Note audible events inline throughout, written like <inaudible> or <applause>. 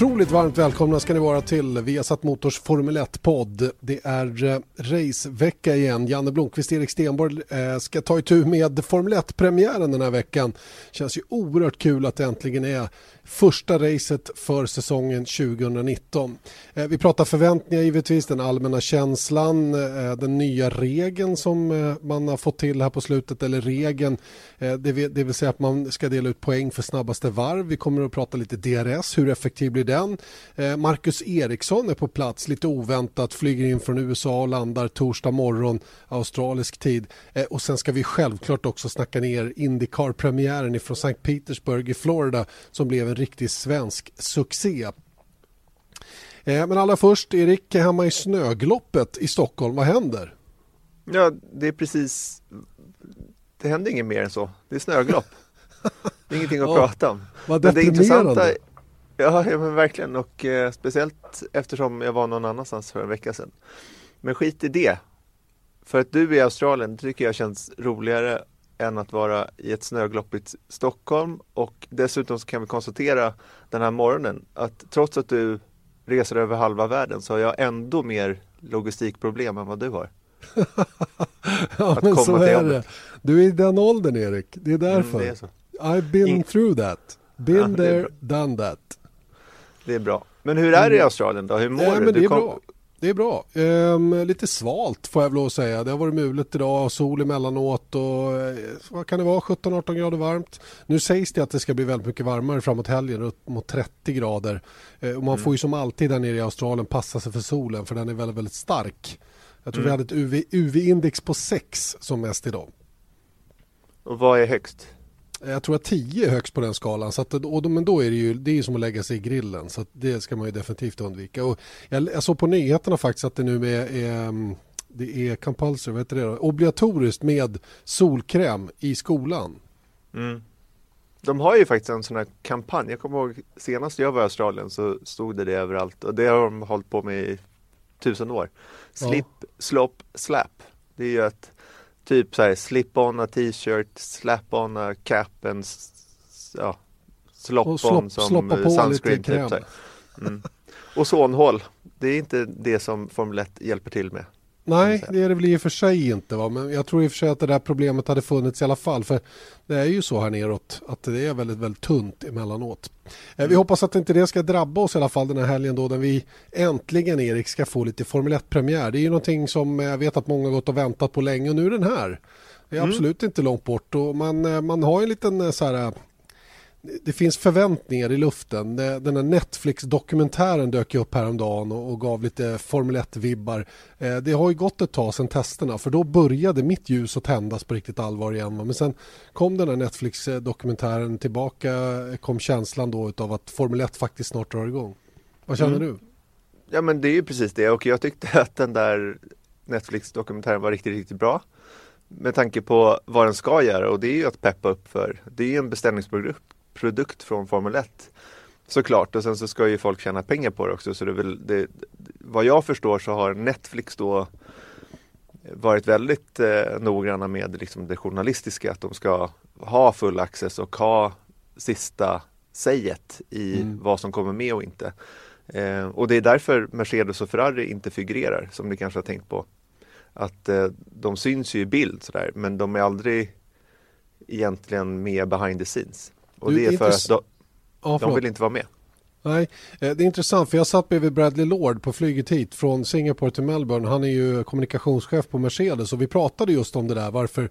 Otroligt varmt välkomna ska ni vara till Viasat Motors Formel 1-podd. Det är eh, racevecka igen. Janne Blomqvist, Erik Stenborg eh, ska ta itu med Formel 1-premiären den här veckan. Känns ju oerhört kul att det äntligen är första racet för säsongen 2019. Eh, vi pratar förväntningar givetvis, den allmänna känslan, eh, den nya regeln som eh, man har fått till här på slutet, eller regeln, det vill säga att man ska dela ut poäng för snabbaste varv. Vi kommer att prata lite DRS, hur effektiv blir den? Marcus Eriksson är på plats lite oväntat, flyger in från USA och landar torsdag morgon australisk tid. Och sen ska vi självklart också snacka ner Indycar-premiären ifrån St. Petersburg i Florida som blev en riktig svensk succé. Eh, men allra först, Erik, hemma i snögloppet i Stockholm, vad händer? Ja, det är precis, det händer inget mer än så. Det är snöglopp. Det är ingenting att <laughs> ja, prata om. Vad men det intressanta, ja, ja men verkligen och eh, speciellt eftersom jag var någon annanstans för en vecka sedan. Men skit i det. För att du är i Australien tycker jag känns roligare än att vara i ett snögloppigt Stockholm och dessutom så kan vi konstatera den här morgonen att trots att du reser över halva världen så har jag ändå mer logistikproblem än vad du har. <laughs> ja men så är det. Du är i den åldern Erik, det är därför. Mm, det är I've been In... through that. Been ja, there, done that. Det är bra. Men hur är det i mm. Australien då? Hur mår ja, du? Men det är kom... bra. Det är bra. Ehm, lite svalt får jag väl att säga. Det har varit mulet idag, sol emellanåt och eh, vad kan det vara, 17-18 grader varmt. Nu sägs det att det ska bli väldigt mycket varmare framåt helgen, upp mot 30 grader. Ehm, och man mm. får ju som alltid där nere i Australien passa sig för solen för den är väldigt, väldigt stark. Jag tror mm. vi hade ett UV-index på 6 som mest idag. Och vad är högst? Jag tror att 10 är högst på den skalan. Så att, och, men då är det ju det är som att lägga sig i grillen. Så det ska man ju definitivt undvika. Och jag, jag såg på nyheterna faktiskt att det nu är, är det är compulsory, vad heter det då? obligatoriskt med solkräm i skolan. Mm. De har ju faktiskt en sån här kampanj. Jag kommer ihåg senast jag var i Australien så stod det det överallt och det har de hållit på med i tusen år. Slip, ja. slop, slap. Det är ju ett Typ så här slip on a t-shirt, slap on a cap and ja, slop on slopp, som sunscreen. Typ, så mm. Ozonhål, det är inte det som Formel 1 hjälper till med. Nej, det är det väl i och för sig inte. Va? Men jag tror i och för sig att det där problemet hade funnits i alla fall. För det är ju så här neråt att det är väldigt, väldigt tunt emellanåt. Mm. Vi hoppas att inte det ska drabba oss i alla fall den här helgen då när vi äntligen, Erik, ska få lite Formel 1-premiär. Det är ju någonting som jag vet att många har gått och väntat på länge och nu är den här. Det är mm. absolut inte långt bort och man, eh, man har en liten eh, så här det finns förväntningar i luften. Den här Netflix-dokumentären dök upp häromdagen och gav lite Formel 1-vibbar. Eh, det har ju gått ett tag sedan testerna för då började mitt ljus att tändas på riktigt allvar igen. Men sen kom den här Netflix-dokumentären tillbaka, kom känslan då av att Formel 1 faktiskt snart drar igång. Vad känner mm. du? Ja men det är ju precis det och jag tyckte att den där Netflix-dokumentären var riktigt, riktigt bra med tanke på vad den ska göra och det är ju att peppa upp för. Det är ju en beställningsprodukt produkt från Formel 1. Såklart, och sen så ska ju folk tjäna pengar på det också. Så det väl, det, vad jag förstår så har Netflix då varit väldigt eh, noggranna med liksom det journalistiska. Att de ska ha full access och ha sista säget i mm. vad som kommer med och inte. Eh, och det är därför Mercedes och Ferrari inte figurerar, som ni kanske har tänkt på. Att eh, de syns ju i bild sådär, men de är aldrig egentligen med behind the scenes. Och du, det är för att de, ja, de vill inte vara med. Nej, eh, det är intressant för jag satt bredvid Bradley Lord på flyget hit från Singapore till Melbourne. Han är ju kommunikationschef på Mercedes och vi pratade just om det där varför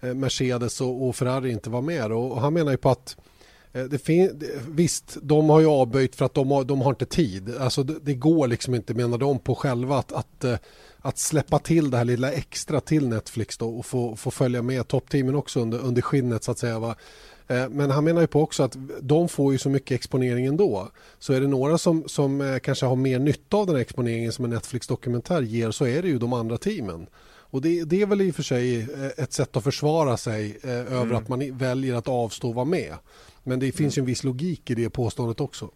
eh, Mercedes och Ferrari inte var med och han menar ju på att eh, det fin- visst, de har ju avböjt för att de har, de har inte tid. Alltså det, det, går liksom inte, menar de, på själva att, att, att släppa till det här lilla extra till Netflix då och få, få följa med toppteamen också under, under skinnet så att säga. Va? Eh, men han menar ju på också att de får ju så mycket exponering ändå. Så är det några som, som eh, kanske har mer nytta av den exponeringen som en Netflix-dokumentär ger så är det ju de andra teamen. Och det, det, är väl i och för sig eh, ett sätt att försvara sig eh, över mm. att man väljer att avstå vara med. Men det finns ju en viss logik i det påståendet också.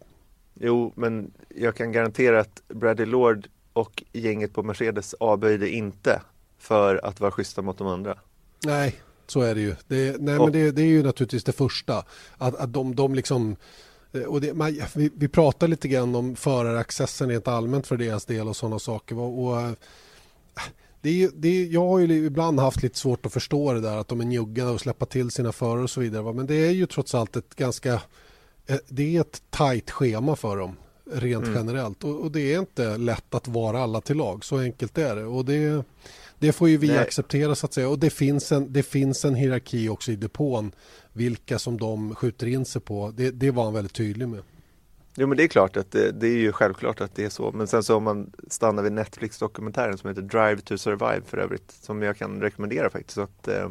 Jo, men jag kan garantera att Bradley Lord och gänget på Mercedes avböjde inte för att vara schyssta mot de andra. Nej, så är det ju. Det, nej, och, men det, det, är ju naturligtvis det första. Att, att de, de liksom... Eh, och det, man, vi, vi pratar lite grann om föraraccessen rent allmänt för deras del och sådana saker. Och, och det är, det jag har ju ibland haft lite svårt att förstå det där att de är njugga och släppa till sina förare och så vidare. Men det är ju trots allt ett ganska eh, det är ett tajt schema för dem rent mm. generellt och, och, det är inte lätt att vara alla till lag. Så enkelt är det och det, det får ju vi Nej. acceptera så att säga och det finns, en, det finns en hierarki också i depån vilka som de skjuter in sig på. Det, det var han väldigt tydlig med. Jo men det är klart att det, det, är ju självklart att det är så. Men sen så om man stannar vid Netflix-dokumentären som heter Drive to Survive för övrigt. Som jag kan rekommendera faktiskt. Så att, eh,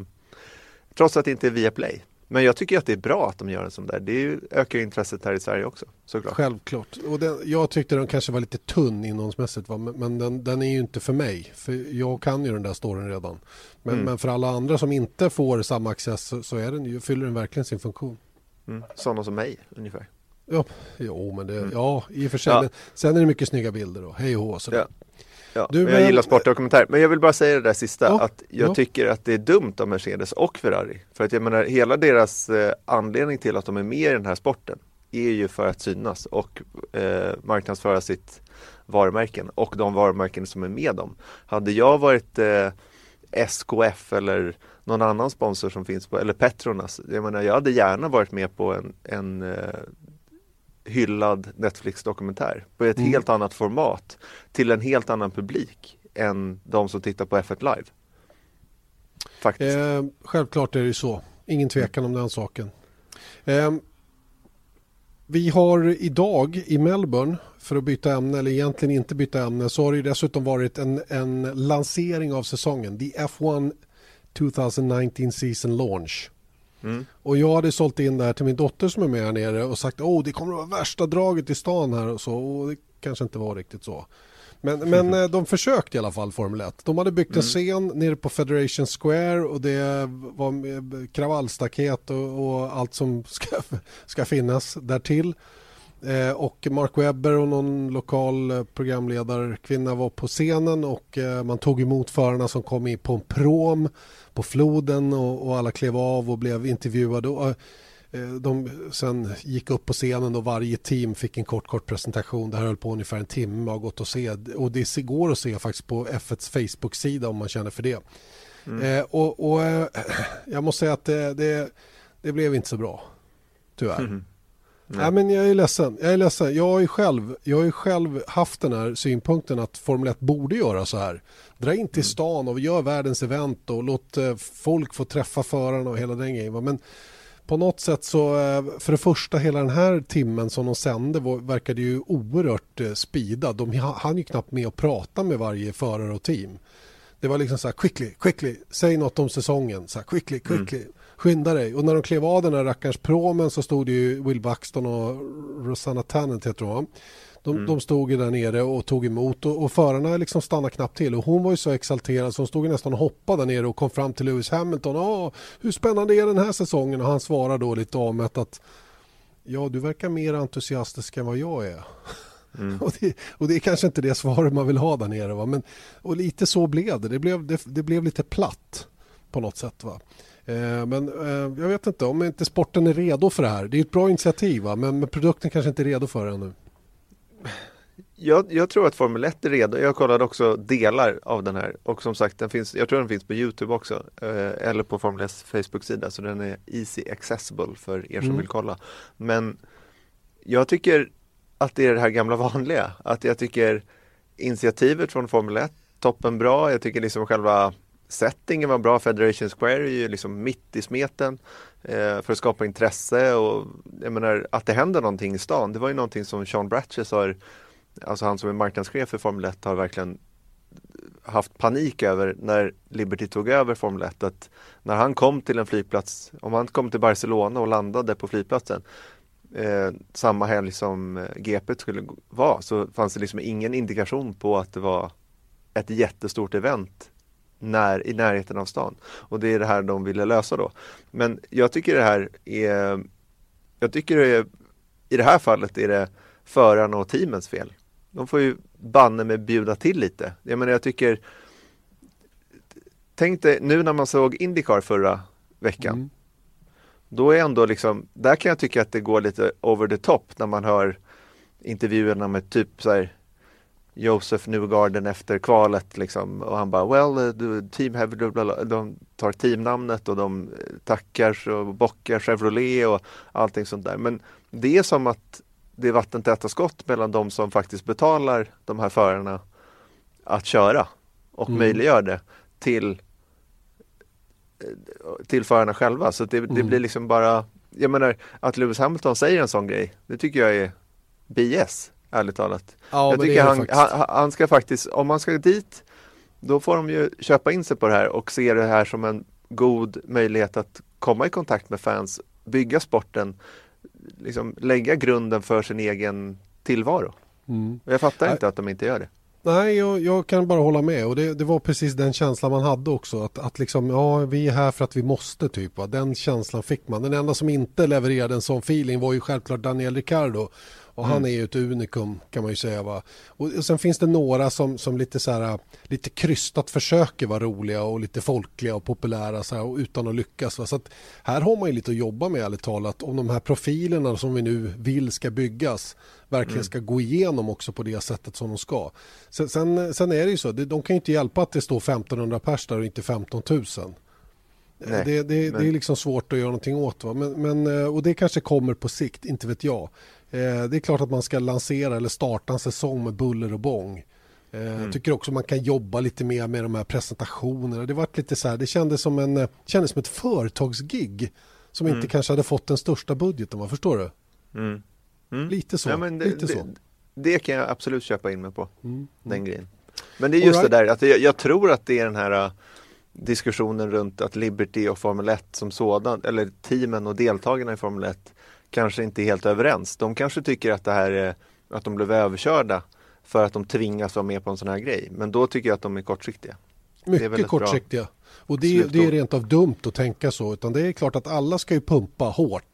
trots att det inte är via Play. Men jag tycker att det är bra att de gör en sån där. Det ökar intresset här i Sverige också. Såklart. Självklart. Och den, jag tyckte den kanske var lite tunn innehållsmässigt. Va? Men den, den, är ju inte för mig. För jag kan ju den där storyn redan. Men, mm. men för alla andra som inte får samma access så, så är den, fyller den verkligen sin funktion. Mm. Sådana som mig ungefär. Ja, jo, men det, mm. ja, i och för sig. Ja. Sen är det mycket snygga bilder och hej och hå. Ja. Ja, du, men jag gillar sportdokumentär. Men jag vill bara säga det där sista, ja, att jag ja. tycker att det är dumt av Mercedes och Ferrari. För att jag menar, hela deras eh, anledning till att de är med i den här sporten är ju för att synas och eh, marknadsföra sitt varumärken och de varumärken som är med dem. Hade jag varit eh, SKF eller någon annan sponsor som finns på, eller Petronas, jag menar jag hade gärna varit med på en, en eh, hyllad Netflix-dokumentär på ett mm. helt annat format till en helt annan publik än de som tittar på F1 Live. Faktiskt. Eh, självklart är det så. Ingen tvekan om den saken. Eh, vi har idag i Melbourne, för att byta ämne, eller egentligen inte byta ämne, så har det dessutom varit en, en lansering av säsongen. The F1 2019 Season Launch. Mm. Och jag hade sålt in det här till min dotter som är med här nere och sagt att det kommer att vara värsta draget i stan här och så. Och det kanske inte var riktigt så. Men, men mm. <laughs> de försökte i alla fall Formel 1. De hade byggt en mm. scen nere på Federation Square och det var kravallstaket och, och allt som ska, <laughs> ska finnas därtill. Eh, och Mark Webber och någon lokal eh, programledarkvinna var på scenen och eh, man tog emot förarna som kom in på en prom på floden och, och alla klev av och blev intervjuade. Och, eh, de sen gick upp på scenen och varje team fick en kort kort presentation. Det här höll på ungefär en timme och gått att se. Och det går att se faktiskt på F1s Facebook-sida om man känner för det. Mm. Och, och jag måste säga att det, det, det, blev inte så bra. Tyvärr. Mm. Nej. men jag är ledsen. Jag är ledsen. Jag har ju själv, jag har själv haft den här synpunkten att Formel 1 borde göra så här. Dra in till mm. stan och gör världens event och låt eh, folk få träffa förarna och hela den grejen. Men på något sätt så, eh, för det första hela den här timmen som de sände verkade ju oerhört eh, speedad. De hann ju knappt med att prata med varje förare och team. Det var liksom så här quickly, quickly, säg något om säsongen, så här quickly, quickly. Mm skynda dig. Och när de klev av den här rackarns promen så stod det ju Will Buxton och Rosanna Tannant heter hon de, mm. de stod ju där nere och tog emot och, och förarna liksom stannade knappt till och hon var ju så exalterad så hon stod nästan och hoppade där nere och kom fram till Lewis Hamilton. Åh, hur spännande är den här säsongen? Och han svarar då lite avmätt att ja, du verkar mer entusiastisk än vad jag är. Mm. <laughs> och, det, och, det, är kanske inte det svaret man vill ha där nere. Va? Men, och lite så blev det. Det blev, det, det blev lite platt på något sätt. Va? Eh, men eh, jag vet inte om inte sporten är redo för det här. Det är ett bra initiativ va? Men, produkten kanske inte är redo för det ännu. Jag, jag, tror att Formel 1 är redo. Jag kollade också delar av den här och som sagt, den finns, jag tror den finns på Youtube också eh, eller på Formel 1 Facebook-sida så den är easy accessible för er som mm. vill kolla. Men jag tycker att det är det här gamla vanliga. Att jag tycker initiativet från Formel 1 toppen bra. Jag tycker liksom själva settingen var bra. Federation Square är ju liksom mitt i smeten eh, för att skapa intresse och jag menar att det händer någonting i stan. Det var ju någonting som Sean Bratches har, alltså han som är marknadschef för Formel 1 har verkligen haft panik över när Liberty tog över Formel 1. Att när han kom till en flygplats, om han kom till Barcelona och landade på flygplatsen eh, samma helg som eh, GP skulle vara så fanns det liksom ingen indikation på att det var ett jättestort event när, i närheten av stan. Och det är det här de ville lösa då. Men jag tycker det här är Jag tycker det är, i det här fallet är det förarna och teamens fel. De får ju banne med bjuda till lite. Jag menar jag tycker Tänk dig nu när man såg Indycar förra veckan. Mm. Då är ändå liksom, där kan jag tycka att det går lite over the top när man hör intervjuerna med typ så här Joseph Newgarden efter kvalet liksom och han bara well, the team have, de tar teamnamnet och de tackar och bockar Chevrolet och allting sånt där. Men det är som att det är vattentäta skott mellan de som faktiskt betalar de här förarna att köra och mm. möjliggör det till till förarna själva. Så det, mm. det blir liksom bara, jag menar att Lewis Hamilton säger en sån grej, det tycker jag är BS, ärligt talat. Ja, jag tycker han, han, han, ska faktiskt, om man ska dit, då får de ju köpa in sig på det här och se det här som en god möjlighet att komma i kontakt med fans, bygga sporten, liksom lägga grunden för sin egen tillvaro. Mm. Jag fattar inte att de inte gör det. Nej, jag, jag, kan bara hålla med och det, det, var precis den känslan man hade också. Att, att liksom, ja, vi är här för att vi måste typ. Va? Den känslan fick man. Den enda som inte levererade en sån feeling var ju självklart Daniel Ricciardo. Och mm. han är ju ett unikum kan man ju säga. Va? Och, och sen finns det några som, som lite, så här, lite krystat försöker vara roliga och lite folkliga och populära så här, och utan att lyckas. Va? Så att här har man ju lite att jobba med ärligt talat. Om de här profilerna som vi nu vill ska byggas verkligen mm. ska gå igenom också på det sättet som de ska. Sen, sen, sen är det ju så, de kan ju inte hjälpa att det står 1500 pers där och inte 15 000. Nej, det, det, men... det, är liksom svårt att göra någonting åt. Va? Men, men, och det kanske kommer på sikt, inte vet jag. Eh, det är klart att man ska lansera eller starta en säsong med buller och bång. Eh, mm. Tycker också man kan jobba lite mer med de här presentationerna. Det, var lite så här, det kändes som, en, kändes som ett företagsgig som mm. inte kanske hade fått den största budgeten. Vad förstår du? Mm. Mm. Lite så. Ja, det, lite så. Det, det, kan jag absolut köpa in mig på. Mm. Den grejen. Men det är just right. det där att jag, jag, tror att det är den här uh, diskussionen runt att Liberty och Formel 1 som sådan, eller teamen och deltagarna i Formel 1 kanske inte är helt överens. De kanske tycker att det här är, att de blev överkörda för att de tvingas vara med på en sån här grej. Men då tycker jag att de är kortsiktiga. Mycket kortsiktiga. Och det, det, är rent av dumt att tänka så. Utan det är klart att alla ska ju pumpa hårt.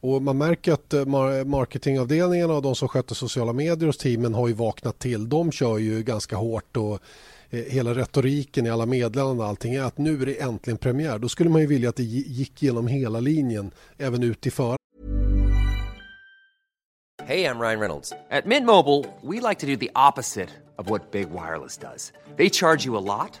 Och man märker att eh, marketingavdelningarna och de som sköter sociala medier hos teamen har ju vaknat till. De kör ju ganska hårt och eh, hela retoriken i alla meddelanden och allting är att nu är det äntligen premiär. Då skulle man ju vilja att det gick genom hela linjen även ut i för. Hej, jag Ryan Reynolds. På Mint Mobile, we like to do the opposite of what Big Wireless does. They charge you a lot,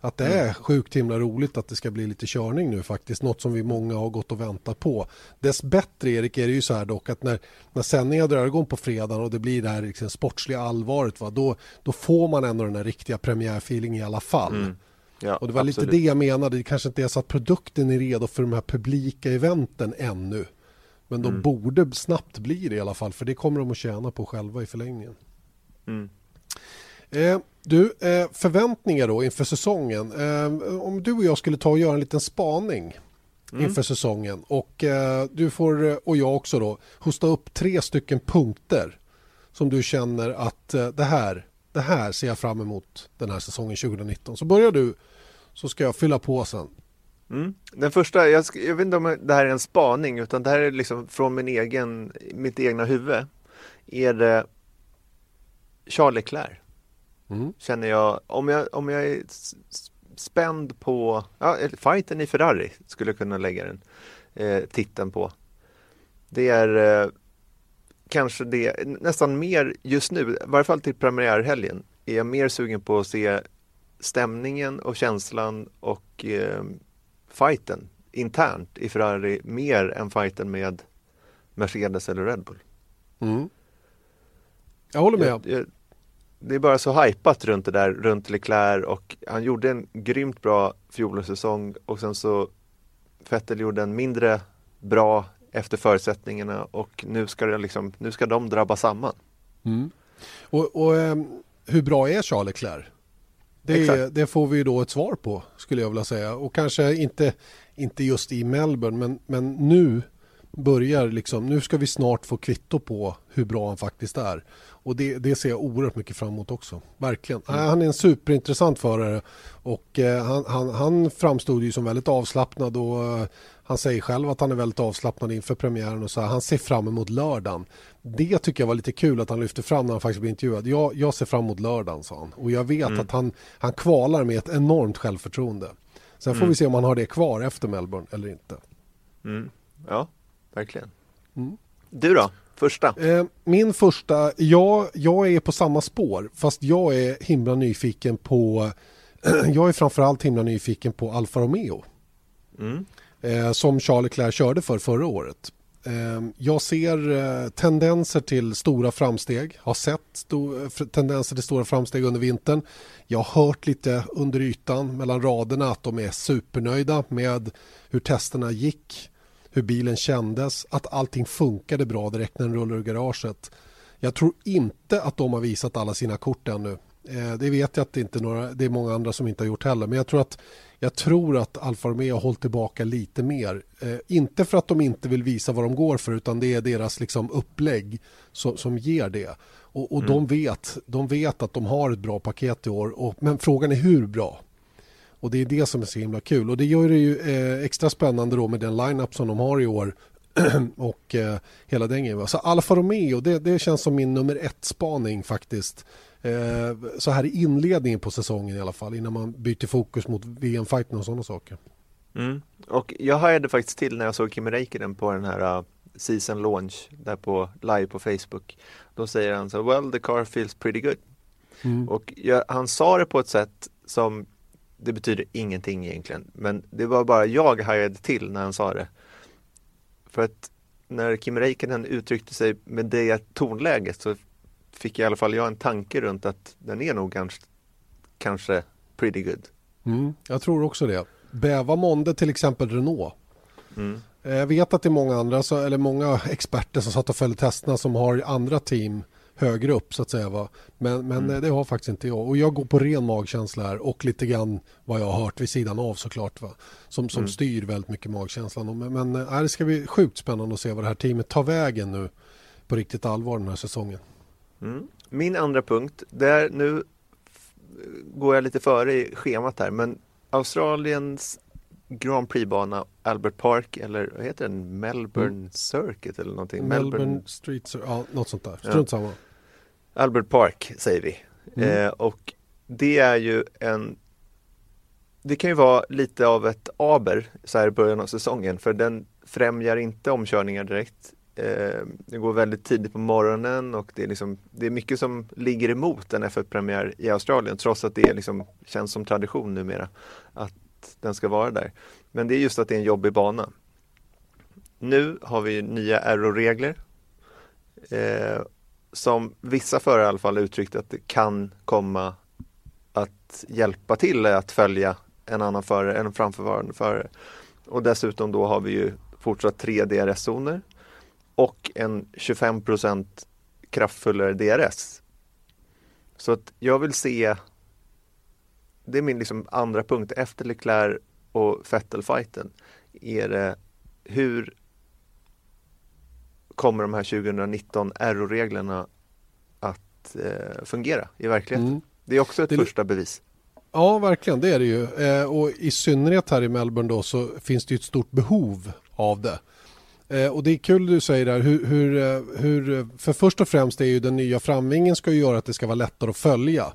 att det är sjukt himla roligt att det ska bli lite körning nu faktiskt. Något som vi många har gått och väntat på. Dess bättre Erik är det ju så här dock att när, när sändningar drar igång på fredagen och det blir det här liksom sportsliga allvaret va, då, då får man ändå den här riktiga premiärfeeling i alla fall. Mm. Ja, och det var absolut. lite det jag menade. Det kanske inte är så att produkten är redo för de här publika eventen ännu. Men de mm. borde snabbt bli det i alla fall för det kommer de att tjäna på själva i förlängningen. Mm. Eh, du, eh, förväntningar då inför säsongen. Eh, om du och jag skulle ta och göra en liten spaning mm. inför säsongen och eh, du får, och jag också då, hosta upp tre stycken punkter som du känner att det här, det här ser jag fram emot den här säsongen 2019. Så börjar du så ska jag fylla på sen. Mm. Den första, jag, jag, vet inte om det här är en spaning utan det här är liksom från min egen, mitt egna huvud. Är det Charles Leclerc. Mm. Känner jag, om jag, om jag är spänd på, ja, fighten i Ferrari skulle jag kunna lägga den eh, titeln på. Det är eh, kanske det, nästan mer just nu, i varje fall till premiärhelgen, är jag mer sugen på att se stämningen och känslan och eh, fighten internt i Ferrari mer än fighten med Mercedes eller Red Bull. Mm. Jag håller med. Jag, jag, det är bara så hypat runt det där, runt Leclerc och han gjorde en grymt bra fjolårssäsong och sen så Vettel gjorde en mindre bra efter förutsättningarna och nu ska, det liksom, nu ska de drabba samman. Mm. Och, och um, hur bra är Charles Leclerc? Det, det, får vi då ett svar på skulle jag vilja säga och kanske inte, inte just i Melbourne men, men nu börjar liksom, nu ska vi snart få kvitto på hur bra han faktiskt är. Och det, det ser jag oerhört mycket fram emot också. Verkligen. Mm. Han är en superintressant förare och eh, han, han, han framstod ju som väldigt avslappnad och eh, han säger själv att han är väldigt avslappnad inför premiären och så här, han ser fram emot lördagen. Det tycker jag var lite kul att han lyfte fram när han faktiskt blev intervjuad. Jag, jag ser fram emot lördagen, sa han. Och jag vet mm. att han, han kvalar med ett enormt självförtroende. Sen får mm. vi se om han har det kvar efter Melbourne eller inte. Mm. Ja, verkligen. Mm. Du då? Första? Eh, min första, ja, jag är på samma spår fast jag är himla nyfiken på <clears throat> jag är framförallt himla nyfiken på Alfa Romeo. Mm. Eh, som Charles Leclerc körde för förra året. Eh, jag ser tendenser till stora framsteg, har sett tendenser till stora framsteg under vintern. Jag har hört lite under ytan mellan raderna att de är supernöjda med hur testerna gick hur bilen kändes, att allting funkade bra direkt när den rullar ur garaget. Jag tror inte att de har visat alla sina kort ännu. Eh, det vet jag att det, inte några, det är många andra som inte har gjort heller. Men jag tror att, jag tror att Alfa Romeo har hållit tillbaka lite mer. Eh, inte för att de inte vill visa vad de går för utan det är deras liksom, upplägg som, som ger det. Och, och mm. de, vet, de vet att de har ett bra paket i år. Och, men frågan är hur bra. Och det är det som är så himla kul. Och det gör det ju eh, extra spännande då med den line-up som de har i år. <clears throat> och eh, hela den grejen. Så Alfa Romeo, det, det känns som min nummer ett spaning faktiskt. Eh, så här i inledningen på säsongen i alla fall innan man byter fokus mot VM-fighten och sådana saker. Mm. Och jag hajade faktiskt till när jag såg Kimi Räikkönen på den här uh, season launch där på live på Facebook. Då säger han så well the car feels pretty good. Mm. Och jag, han sa det på ett sätt som det betyder ingenting egentligen. Men det var bara jag hajade till när han sa det. För att när Kim Räikkönen uttryckte sig med det tonläget så fick i alla fall jag en tanke runt att den är nog ganska, kanske pretty good. Mm, jag tror också det. Bäva månde till exempel Renault. Mm. Jag vet att det är många andra, eller många <laughs> experter som satt och följde testerna som har andra team högre upp så att säga. Va? Men, men mm. det har faktiskt inte jag. Och jag går på ren magkänsla här och lite grann vad jag har hört vid sidan av såklart. Va? Som, som mm. styr väldigt mycket magkänslan. Men, men äh, det ska bli sjukt spännande att se vad det här teamet tar vägen nu på riktigt allvar den här säsongen. Mm. Min andra punkt, där nu går jag lite före i schemat här, men Australiens Grand Prix-bana Albert Park eller vad heter den? Melbourne mm. Circuit eller någonting? Melbourne, Melbourne Street, ja något sånt där. Strunt ja. Albert Park säger vi. Mm. Eh, och det är ju en det kan ju vara lite av ett aber så här i början av säsongen för den främjar inte omkörningar direkt. Eh, det går väldigt tidigt på morgonen och det är, liksom, det är mycket som ligger emot en F1-premiär i Australien trots att det liksom känns som tradition numera att den ska vara där. Men det är just att det är en jobbig bana. Nu har vi nya aeroregler eh, som vissa förare i alla fall uttryckt att det kan komma att hjälpa till att följa en annan förare, en framförvarande förare. Och dessutom då har vi ju fortsatt tre DRS-zoner och en 25% kraftfullare DRS. Så att jag vill se det är min liksom andra punkt efter Leclerc och Vettel-fighten. Är det hur kommer de här 2019 RO-reglerna att eh, fungera i verkligheten? Mm. Det är också ett det... första bevis. Ja, verkligen, det är det ju. Eh, och i synnerhet här i Melbourne då så finns det ett stort behov av det. Eh, och det är kul du säger där hur, hur, eh, hur, för först och främst är ju den nya framvingen ska ju göra att det ska vara lättare att följa.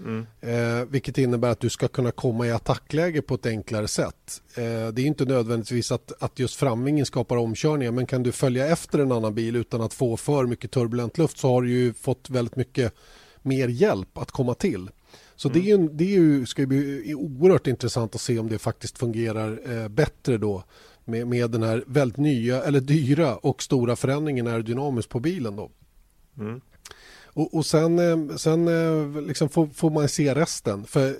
Mm. Eh, vilket innebär att du ska kunna komma i attackläge på ett enklare sätt. Eh, det är inte nödvändigtvis att, att just framvingen skapar omkörningar men kan du följa efter en annan bil utan att få för mycket turbulent luft så har du ju fått väldigt mycket mer hjälp att komma till. Så mm. det, är ju, det är ju, ska bli oerhört intressant att se om det faktiskt fungerar eh, bättre då med, med den här väldigt nya eller dyra och stora förändringen aerodynamiskt på bilen då. Mm. Och, och, sen, eh, sen eh, liksom får, får, man se resten. För eh,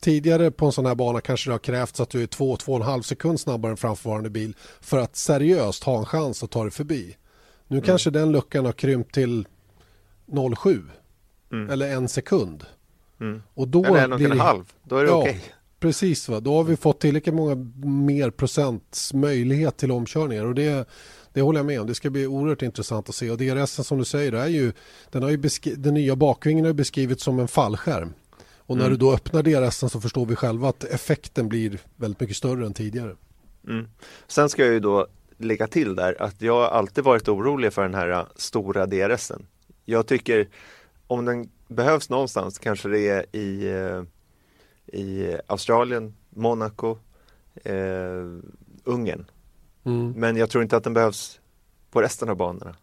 tidigare på en sån här bana kanske det har krävts att du är 2-2,5 sekund snabbare än framförvarande bil för att seriöst ha en chans att ta dig förbi. Nu mm. kanske den luckan har krympt till 0,7 mm. eller en sekund. Mm. Och då eller en och en halv, då är det ja, okej. Okay. Precis, va? då har vi fått tillräckligt många mer procents möjlighet till omkörningar och det, det håller jag med om. Det ska bli oerhört intressant att se och DRS som du säger, är ju, den, har ju den nya bakvingen har beskrivits som en fallskärm. Och när mm. du då öppnar DRS så förstår vi själva att effekten blir väldigt mycket större än tidigare. Mm. Sen ska jag ju då lägga till där att jag har alltid varit orolig för den här äh, stora DRSen. Jag tycker om den behövs någonstans kanske det är i, äh, i Australien, Monaco, eh, Ungern. Mm. Men jag tror inte att den behövs på resten av banorna.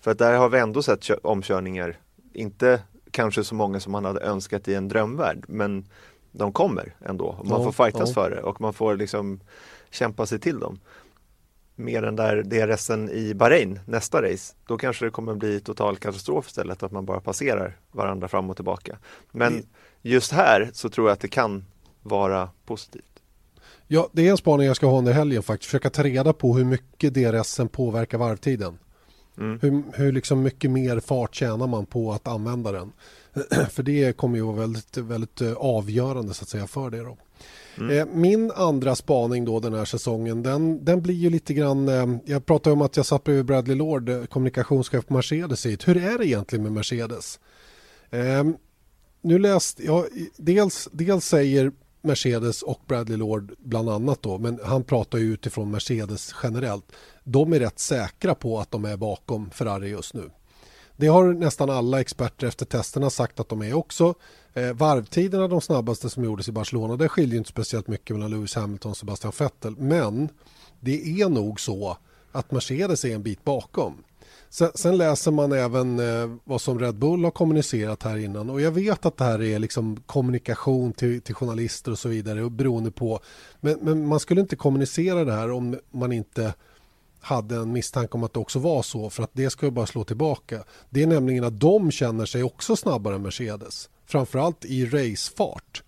För att där har vi ändå sett omkörningar, inte kanske så många som man hade önskat i en drömvärld, men de kommer ändå. Man ja, får fightas ja. för det och man får liksom kämpa sig till dem. Mer än där DRSen i Bahrain, nästa race, då kanske det kommer bli total katastrof istället, att man bara passerar varandra fram och tillbaka. Men just här så tror jag att det kan vara positivt. Ja, det är en spaning jag ska ha under helgen faktiskt. Försöka ta reda på hur mycket DRSen påverkar varvtiden. Mm. Hur, hur liksom mycket mer fart tjänar man på att använda den? <clears throat> för det kommer ju vara väldigt, väldigt eh, avgörande så att säga för det. Då. Mm. Eh, min andra spaning då den här säsongen den, den blir ju lite grann eh, Jag pratade om att jag satt bredvid Bradley Lord kommunikationschef på Mercedes hit. Hur är det egentligen med Mercedes? nu läst, ja, dels, dels säger Mercedes och Bradley Lord bland annat då, men han pratar ju utifrån Mercedes generellt. De är rätt säkra på att de är bakom Ferrari just nu. Det har nästan alla experter efter testerna sagt att de är också. Eh, varvtiderna de snabbaste som gjordes i Barcelona, det skiljer inte speciellt mycket mellan Lewis Hamilton och Sebastian Vettel. Men det är nog så att Mercedes är en bit bakom. Sen, sen, läser man även eh, vad som Red Bull har kommunicerat här innan. Och jag vet att det här är liksom kommunikation till, till journalister och så vidare och beroende på. Men, men, man skulle inte kommunicera det här om man inte hade en misstanke om att det också var så för att det ska ju bara slå tillbaka. Det är nämligen att de känner sig också snabbare än Mercedes framförallt i racefart.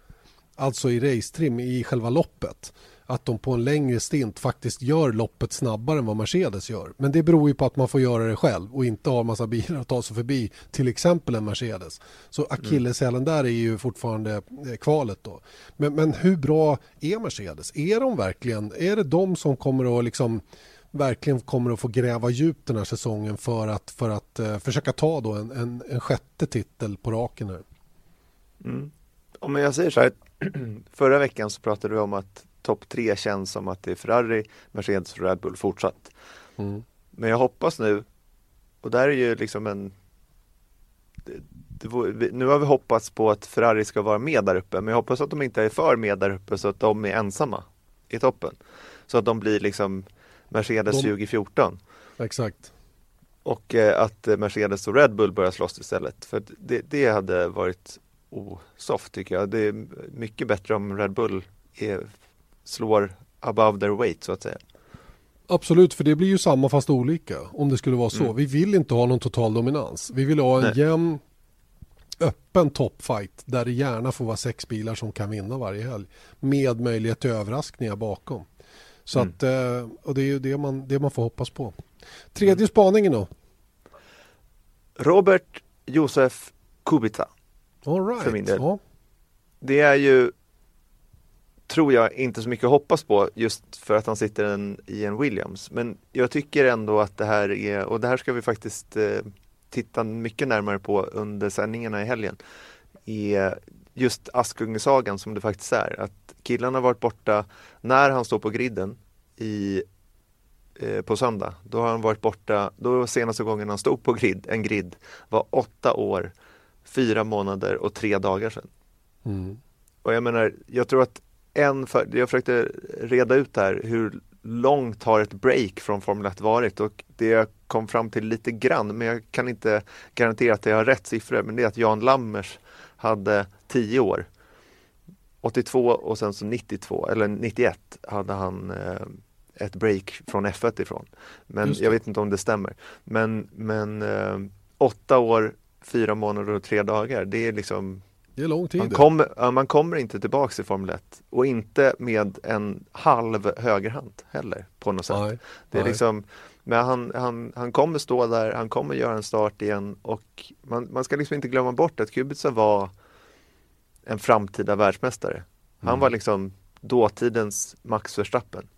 Alltså i racetrim i själva loppet att de på en längre stint faktiskt gör loppet snabbare än vad Mercedes gör. Men det beror ju på att man får göra det själv och inte har massa bilar att ta sig förbi till exempel en Mercedes. Så akilleshälen där är ju fortfarande eh, kvalet då. Men, men hur bra är Mercedes? Är de verkligen, är det de som kommer att liksom verkligen kommer att få gräva djupt den här säsongen för att, för att uh, försöka ta då en, en, en sjätte titel på raken här? Mm. Om jag säger så här, <clears throat> förra veckan så pratade vi om att topp tre känns som att det är Ferrari, Mercedes och Red Bull fortsatt. Mm. Men jag hoppas nu, och där är ju liksom en nu har vi hoppats på att Ferrari ska vara med där uppe, men jag hoppas att de inte är för med där uppe så att de är ensamma i toppen. Så att de blir liksom Mercedes de... 2014. Exakt. Och eh, att Mercedes och Red Bull börjar slåss istället. För det, det hade varit osoft tycker jag. Det är mycket bättre om Red Bull är slår above their weight så att säga. Absolut, för det blir ju samma fast olika om det skulle vara så. Mm. Vi vill inte ha någon total dominans. Vi vill ha en Nej. jämn öppen toppfight där det gärna får vara sex bilar som kan vinna varje helg med möjlighet till överraskningar bakom. Så mm. att, eh, och det är ju det man, det man får hoppas på. Tredje mm. spaningen då? Robert Josef Kubica. All right. För min del. Ja. Det är ju tror jag inte så mycket att hoppas på just för att han sitter en, i en Williams. Men jag tycker ändå att det här är, och det här ska vi faktiskt eh, titta mycket närmare på under sändningarna i helgen, är just Askungesagan som det faktiskt är. Att killarna har varit borta när han står på griden i, eh, på söndag. Då har han varit borta, då senaste gången han stod på grid, en grid var åtta år, fyra månader och tre dagar sedan. Mm. Och jag menar, jag tror att en, för, jag försökte reda ut här hur långt har ett break från Formel 1 varit och det jag kom fram till lite grann, men jag kan inte garantera att jag har rätt siffror, men det är att Jan Lammers hade 10 år. 82 och sen så 92 eller 91 hade han eh, ett break från F1 ifrån. Men jag vet inte om det stämmer. Men, men eh, åtta år, fyra månader och tre dagar, det är liksom det är lång tid. Man kommer, man kommer inte tillbaks i Formel 1 och inte med en halv högerhand heller på något sätt. Nej, det är nej. liksom, men han, han, han kommer stå där, han kommer göra en start igen och man, man ska liksom inte glömma bort att Kubica var en framtida världsmästare. Han mm. var liksom dåtidens Max Verstappen.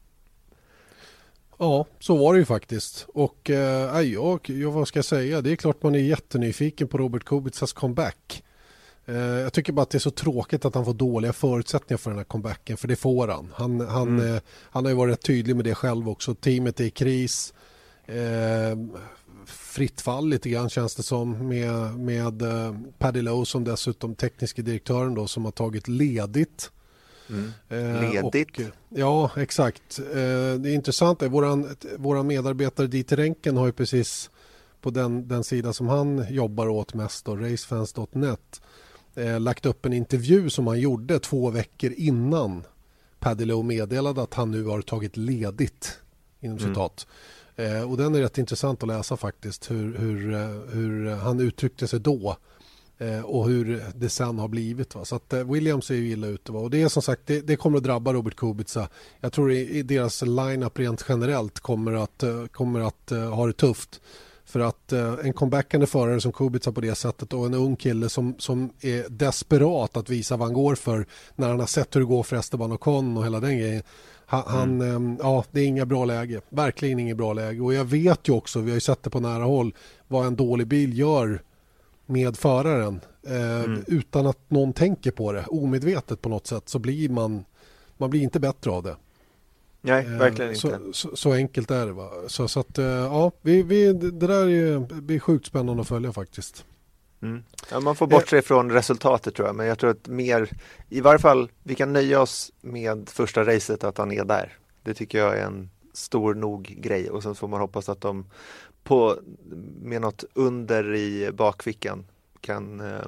Ja, så var det ju faktiskt. Och eh, jag, jag, vad ska jag säga, det är klart man är jättenyfiken på Robert Kubicas comeback. Eh, jag tycker bara att det är så tråkigt att han får dåliga förutsättningar för den här comebacken, för det får han. Han, han, mm. eh, han har ju varit tydlig med det själv också. Teamet är i kris. Eh, fritt fall lite grann känns det som med, med eh, Paddy Lowe som dessutom tekniske direktören då som har tagit ledigt. Mm. Eh, ledigt? Och, ja, exakt. Eh, det är intressant. Våran, våran medarbetare Dieter Renken har ju precis på den, den sida som han jobbar åt mest, då, racefans.net, eh, lagt upp en intervju som han gjorde två veckor innan Paddy Lowe meddelade att han nu har tagit ledigt. Inom mm. citat. Eh, och den är rätt intressant att läsa faktiskt hur, hur, eh, hur han uttryckte sig då eh, och hur det sen har blivit. Va? Så att eh, Williams är ju illa ute. Va? Och det är som sagt, det, det kommer att drabba Robert Kubica. Jag tror i, i deras line-up rent generellt kommer att, kommer att ha det tufft. För att uh, en comebackande förare som Kubica på det sättet och en ung kille som, som är desperat att visa vad han går för när han har sett hur det går för Esteban Ocon och hela den grejen. Han, han mm. Ehm, ja, det är inga bra läge. Verkligen inget bra läge. Och jag vet ju också, vi har ju sett det på nära håll, vad en dålig bil gör med föraren. Eh, mm. Utan att någon tänker på det, omedvetet på något sätt, så blir man, man blir inte bättre av det. Nej, eh, verkligen så, inte. Så, så, enkelt är det. Va? Så, så att, eh, ja, vi, vi, det där är, blir sjukt spännande att följa faktiskt. Mm. Ja, man får bortse eh. från resultatet tror jag, men jag tror att mer, i varje fall, vi kan nöja oss med första racet att han är där. Det tycker jag är en stor nog grej och sen får man hoppas att de på, med något under i bakfickan kan eh,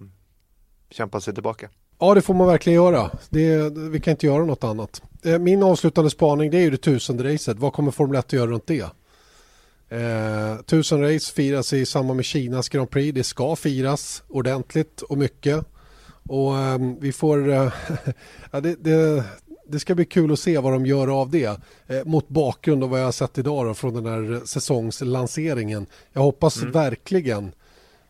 kämpa sig tillbaka. Ja, det får man verkligen göra. Det, vi kan inte göra något annat. Eh, min avslutande spaning det är ju det tusende racet. Vad kommer Formel 1 att göra runt det? Eh, tusen race firas i samband med Kinas Grand Prix. Det ska firas ordentligt och mycket. Och eh, vi får... Eh, <laughs> ja, det, det, det, ska bli kul att se vad de gör av det. Eh, mot bakgrund av vad jag har sett idag då, från den här säsongslanseringen. Jag hoppas mm. verkligen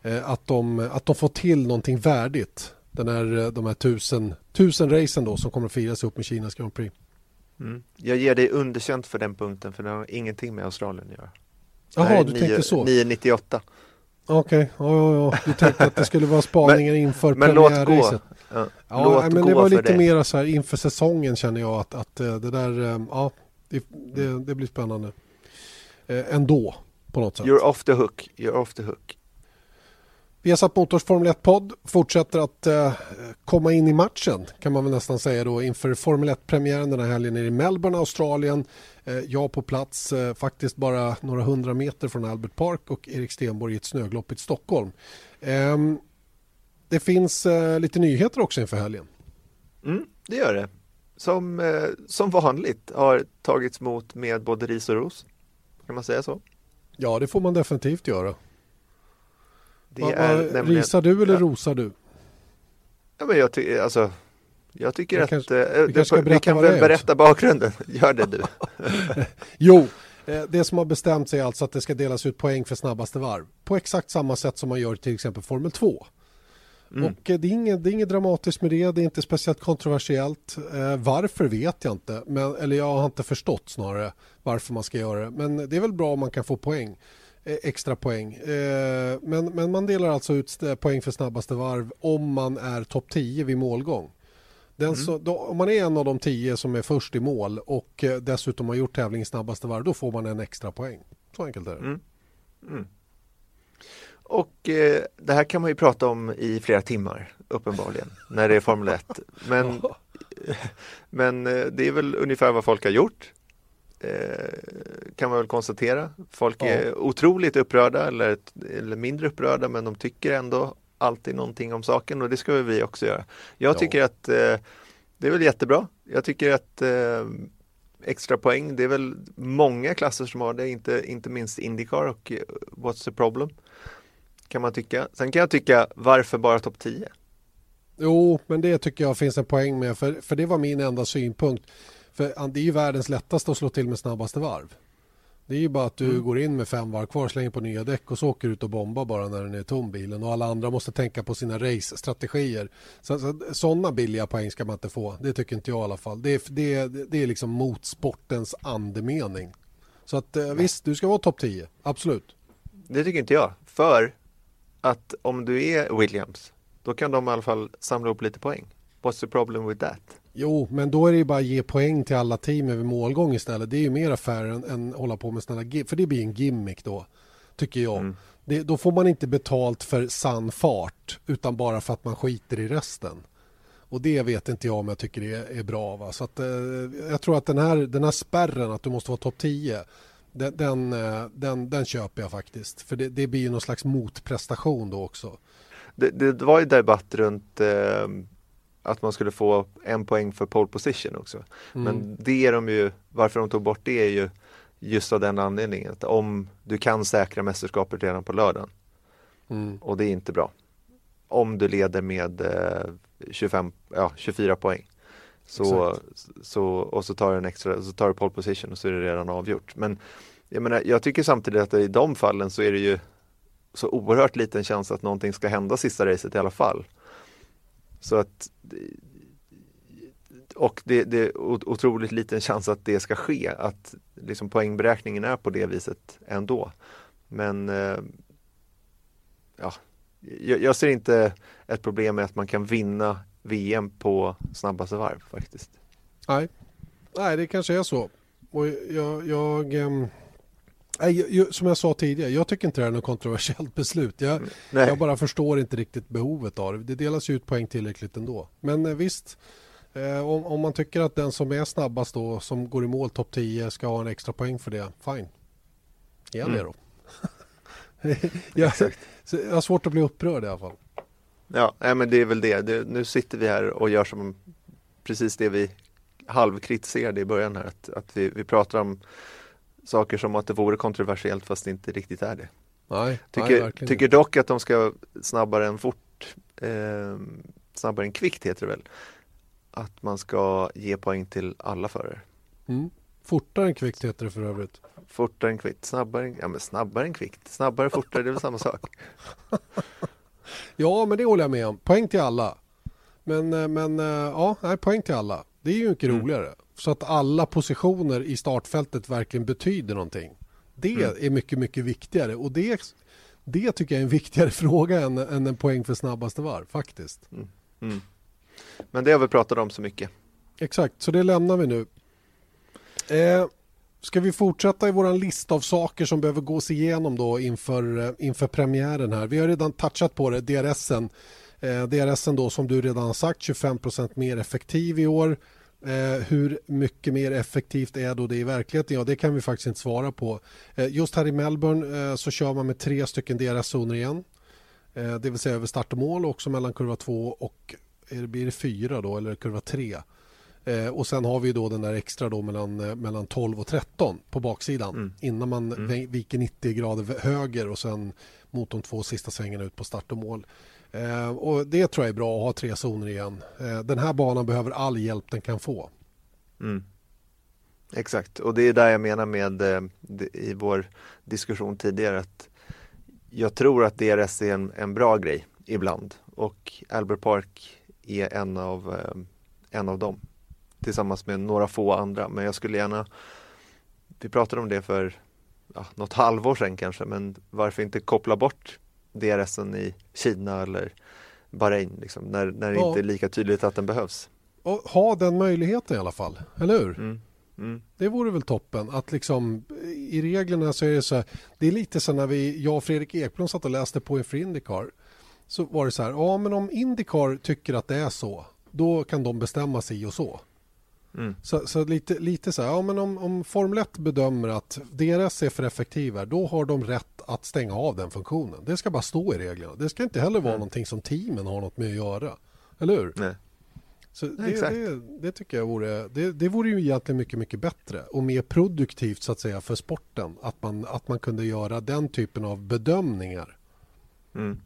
eh, att, de, att de får till någonting värdigt. Den här, eh, de här tusen, tusen racen då som kommer att firas upp med Kinas Grand Prix. Mm. Jag ger dig underkänt för den punkten för det har ingenting med Australien att göra. Jaha, du 9, tänkte så? 998. Okej, okay. ja, ja, ja. Du tänkte att det skulle vara <laughs> spaningen inför men premiärracet. Ja, ja låt men gå det var lite det. mer så här inför säsongen känner jag att, att eh, det där, eh, ja, det, det, det blir spännande. Ändå, på något sätt. You're off the hook, you're off the hook. Viasat Motors Formel 1-podd fortsätter att eh, komma in i matchen kan man väl nästan säga då inför Formel 1-premiären den här helgen i Melbourne, Australien. Eh, jag på plats eh, faktiskt bara några hundra meter från Albert Park och Erik Stenborg i ett snöglopp i Stockholm. Ehm, det finns eh, lite nyheter också inför helgen. Mm, det gör det. Som, eh, som vanligt har tagits emot med både ris och ros. Kan man säga så? Ja, det får man definitivt göra. Det va, va, nämligen, risar du eller ja. rosar du? Ja, men jag, ty alltså, jag tycker jag att kanske, äh, vi, det, vi kan väl berätta bakgrunden. <laughs> Gör det du. <laughs> jo, eh, det som har bestämt sig är alltså att det ska delas ut poäng för snabbaste varv. På exakt samma sätt som man gör till exempel Formel 2. Mm. Och eh, det är, inget, det är inget dramatiskt med det, det är inte speciellt kontroversiellt. Eh, varför vet jag inte, men, eller jag har inte förstått snarare varför man ska göra det. Men det är väl bra om man kan få poäng. Eh, extra poäng. Eh, men, men man delar alltså ut poäng för snabbaste varv om man är topp 10 vid målgång. Mm. så, då, om man är en av de 10 som är först i mål och eh, dessutom har gjort tävlingens snabbaste varv då får man en extra poäng. Så enkelt är det. Mm. Mm. Och eh, det här kan man ju prata om i flera timmar uppenbarligen när det är Formel 1. Men, <laughs> <laughs> men det är väl ungefär vad folk har gjort. Eh, kan man väl konstatera. Folk ja. är otroligt upprörda eller, eller mindre upprörda men de tycker ändå alltid någonting om saken och det ska vi också göra. Jag tycker att eh, det är väl jättebra. Jag tycker att eh, extra poäng, det är väl många klasser som har det, inte, inte minst Indycar och eh, What's the problem? Kan man tycka. Sen kan jag tycka, varför bara topp 10? Jo, men det tycker jag finns en poäng med, för, för det var min enda synpunkt. För det är ju världens lättaste att slå till med snabbaste varv. Det är ju bara att du mm. går in med fem varv kvar, slänger på nya däck och så åker ut och bombar bara när den är tom bilen och alla andra måste tänka på sina race-strategier. Så, så, sådana billiga poäng ska man inte få. Det tycker inte jag i alla fall. Det är, det, det är liksom mot sportens andemening. Så att eh, visst, du ska vara topp 10. Absolut. Det tycker inte jag. För att om du är Williams, då kan de i alla fall samla upp lite poäng. What's the problem with that? Jo, men då är det ju bara att ge poäng till alla team över målgång istället. Det är ju mer affär än, än hålla på med sådana för det blir en gimmick då, tycker jag. Mm. Det, då får man inte betalt för sann fart, utan bara för att man skiter i resten. Och det vet inte jag om jag tycker är, är bra. Va? Så att, eh, jag tror att den här, den här spärren att du måste vara topp 10, den, den, eh, den, den, köper jag faktiskt. För det, det blir ju någon slags motprestation då också. Det, det var ju debatt runt eh att man skulle få en poäng för pole position också. Mm. Men det är de ju, varför de tog bort det är ju just av den anledningen att om du kan säkra mästerskapet redan på lördagen mm. och det är inte bra. Om du leder med eh, 25, ja, 24 poäng så, så, och så tar du en extra, så tar du pole position och så är det redan avgjort. Men jag, menar, jag tycker samtidigt att i de fallen så är det ju så oerhört liten chans att någonting ska hända sista racet i alla fall. Så att och det, det, är otroligt liten chans att det ska ske, att liksom poängberäkningen är på det viset ändå. Men eh, ja, jag, ser inte ett problem med att man kan vinna VM på snabbaste varv faktiskt. Nej, Nej det kanske är så. Och jag, jag ehm, som jag sa tidigare, jag tycker inte det är något kontroversiellt <laughs> beslut. Jag, mm. jag, bara förstår inte riktigt behovet av det. Det delas ut poäng tillräckligt ändå. Men eh, visst, eh, om, om, man tycker att den som är snabbast då, som går i mål topp 10, ska ha en extra poäng för det, fine. Ge mm. det då. <laughs> jag, jag har svårt att bli upprörd i alla fall. Ja, men det är väl det. det. Nu sitter vi här och gör som precis det vi halvkritiserade i början här. Att, att vi, vi pratar om saker som att det vore kontroversiellt fast det inte riktigt är det. Nej, tycker, nej, tycker dock att de ska snabbare än fort, eh, snabbare än kvickt heter det väl, att man ska ge poäng till alla förare. Mm. Fortare än kvickt heter det för övrigt. Fortare än kvickt, snabbare, ja, men snabbare än kvickt, snabbare fortare, det är väl samma sak. <laughs> ja, men det håller jag med om. Poäng till alla. Men, eh, men eh, ja, nej, poäng till alla. Det är ju mycket mm. roligare så att alla positioner i startfältet verkligen betyder någonting. Det mm. är mycket, mycket viktigare och det, det tycker jag är en viktigare <laughs> fråga än, än en poäng för snabbaste varv faktiskt. Mm. Mm. Men det har vi pratat om så mycket. Exakt, så det lämnar vi nu. Eh, ska vi fortsätta i vår lista av saker som behöver gås igenom då inför, eh, inför premiären här. Vi har redan touchat på det, DRSen. Eh, DRSen då som du redan har sagt 25% mer effektiv i år. Eh, hur mycket mer effektivt är då det i verkligheten? Ja, det kan vi faktiskt inte svara på. Eh, just här i Melbourne eh, så kör man med tre stycken DRS-zoner igen. Eh, det vill säga över start och mål också mellan kurva 2 och är blir det 4 då eller kurva 3. Eh, och sen har vi då den där extra då mellan, eh, mellan 12 och 13 på baksidan mm. innan man mm. viker 90 grader höger och sen mot de två sista svängarna ut på start och mål. Eh, och Det tror jag är bra att ha tre zoner igen. Eh, den här banan behöver all hjälp den kan få. Mm. Exakt, och det är där jag menar med eh, i vår diskussion tidigare att jag tror att DRS är en, en bra grej ibland och Albert Park är en av, eh, en av dem tillsammans med några få andra men jag skulle gärna vi pratade om det för ja, något halvår sedan kanske men varför inte koppla bort DRSen i Kina eller Bahrain liksom, när, när det ja. inte är lika tydligt att den behövs. Och ha den möjligheten i alla fall, eller hur? Mm. Mm. Det vore väl toppen att liksom i reglerna så är det så här, det är lite så när vi, jag och Fredrik Ekblom satt och läste på inför Indycar så var det så här, ja men om Indycar tycker att det är så då kan de bestämma sig och så. Mm. Så, så, lite, lite så här, ja, men om, om Formel 1 bedömer att DRS är för effektiva, då har de rätt att stänga av den funktionen. Det ska bara stå i reglerna. Det ska inte heller vara mm. någonting som teamen har något med att göra. Eller hur? Nej. Så det, det, det, tycker jag vore, det, det vore ju egentligen mycket, mycket bättre och mer produktivt så att säga för sporten. Att man, att man kunde göra den typen av bedömningar. Mm.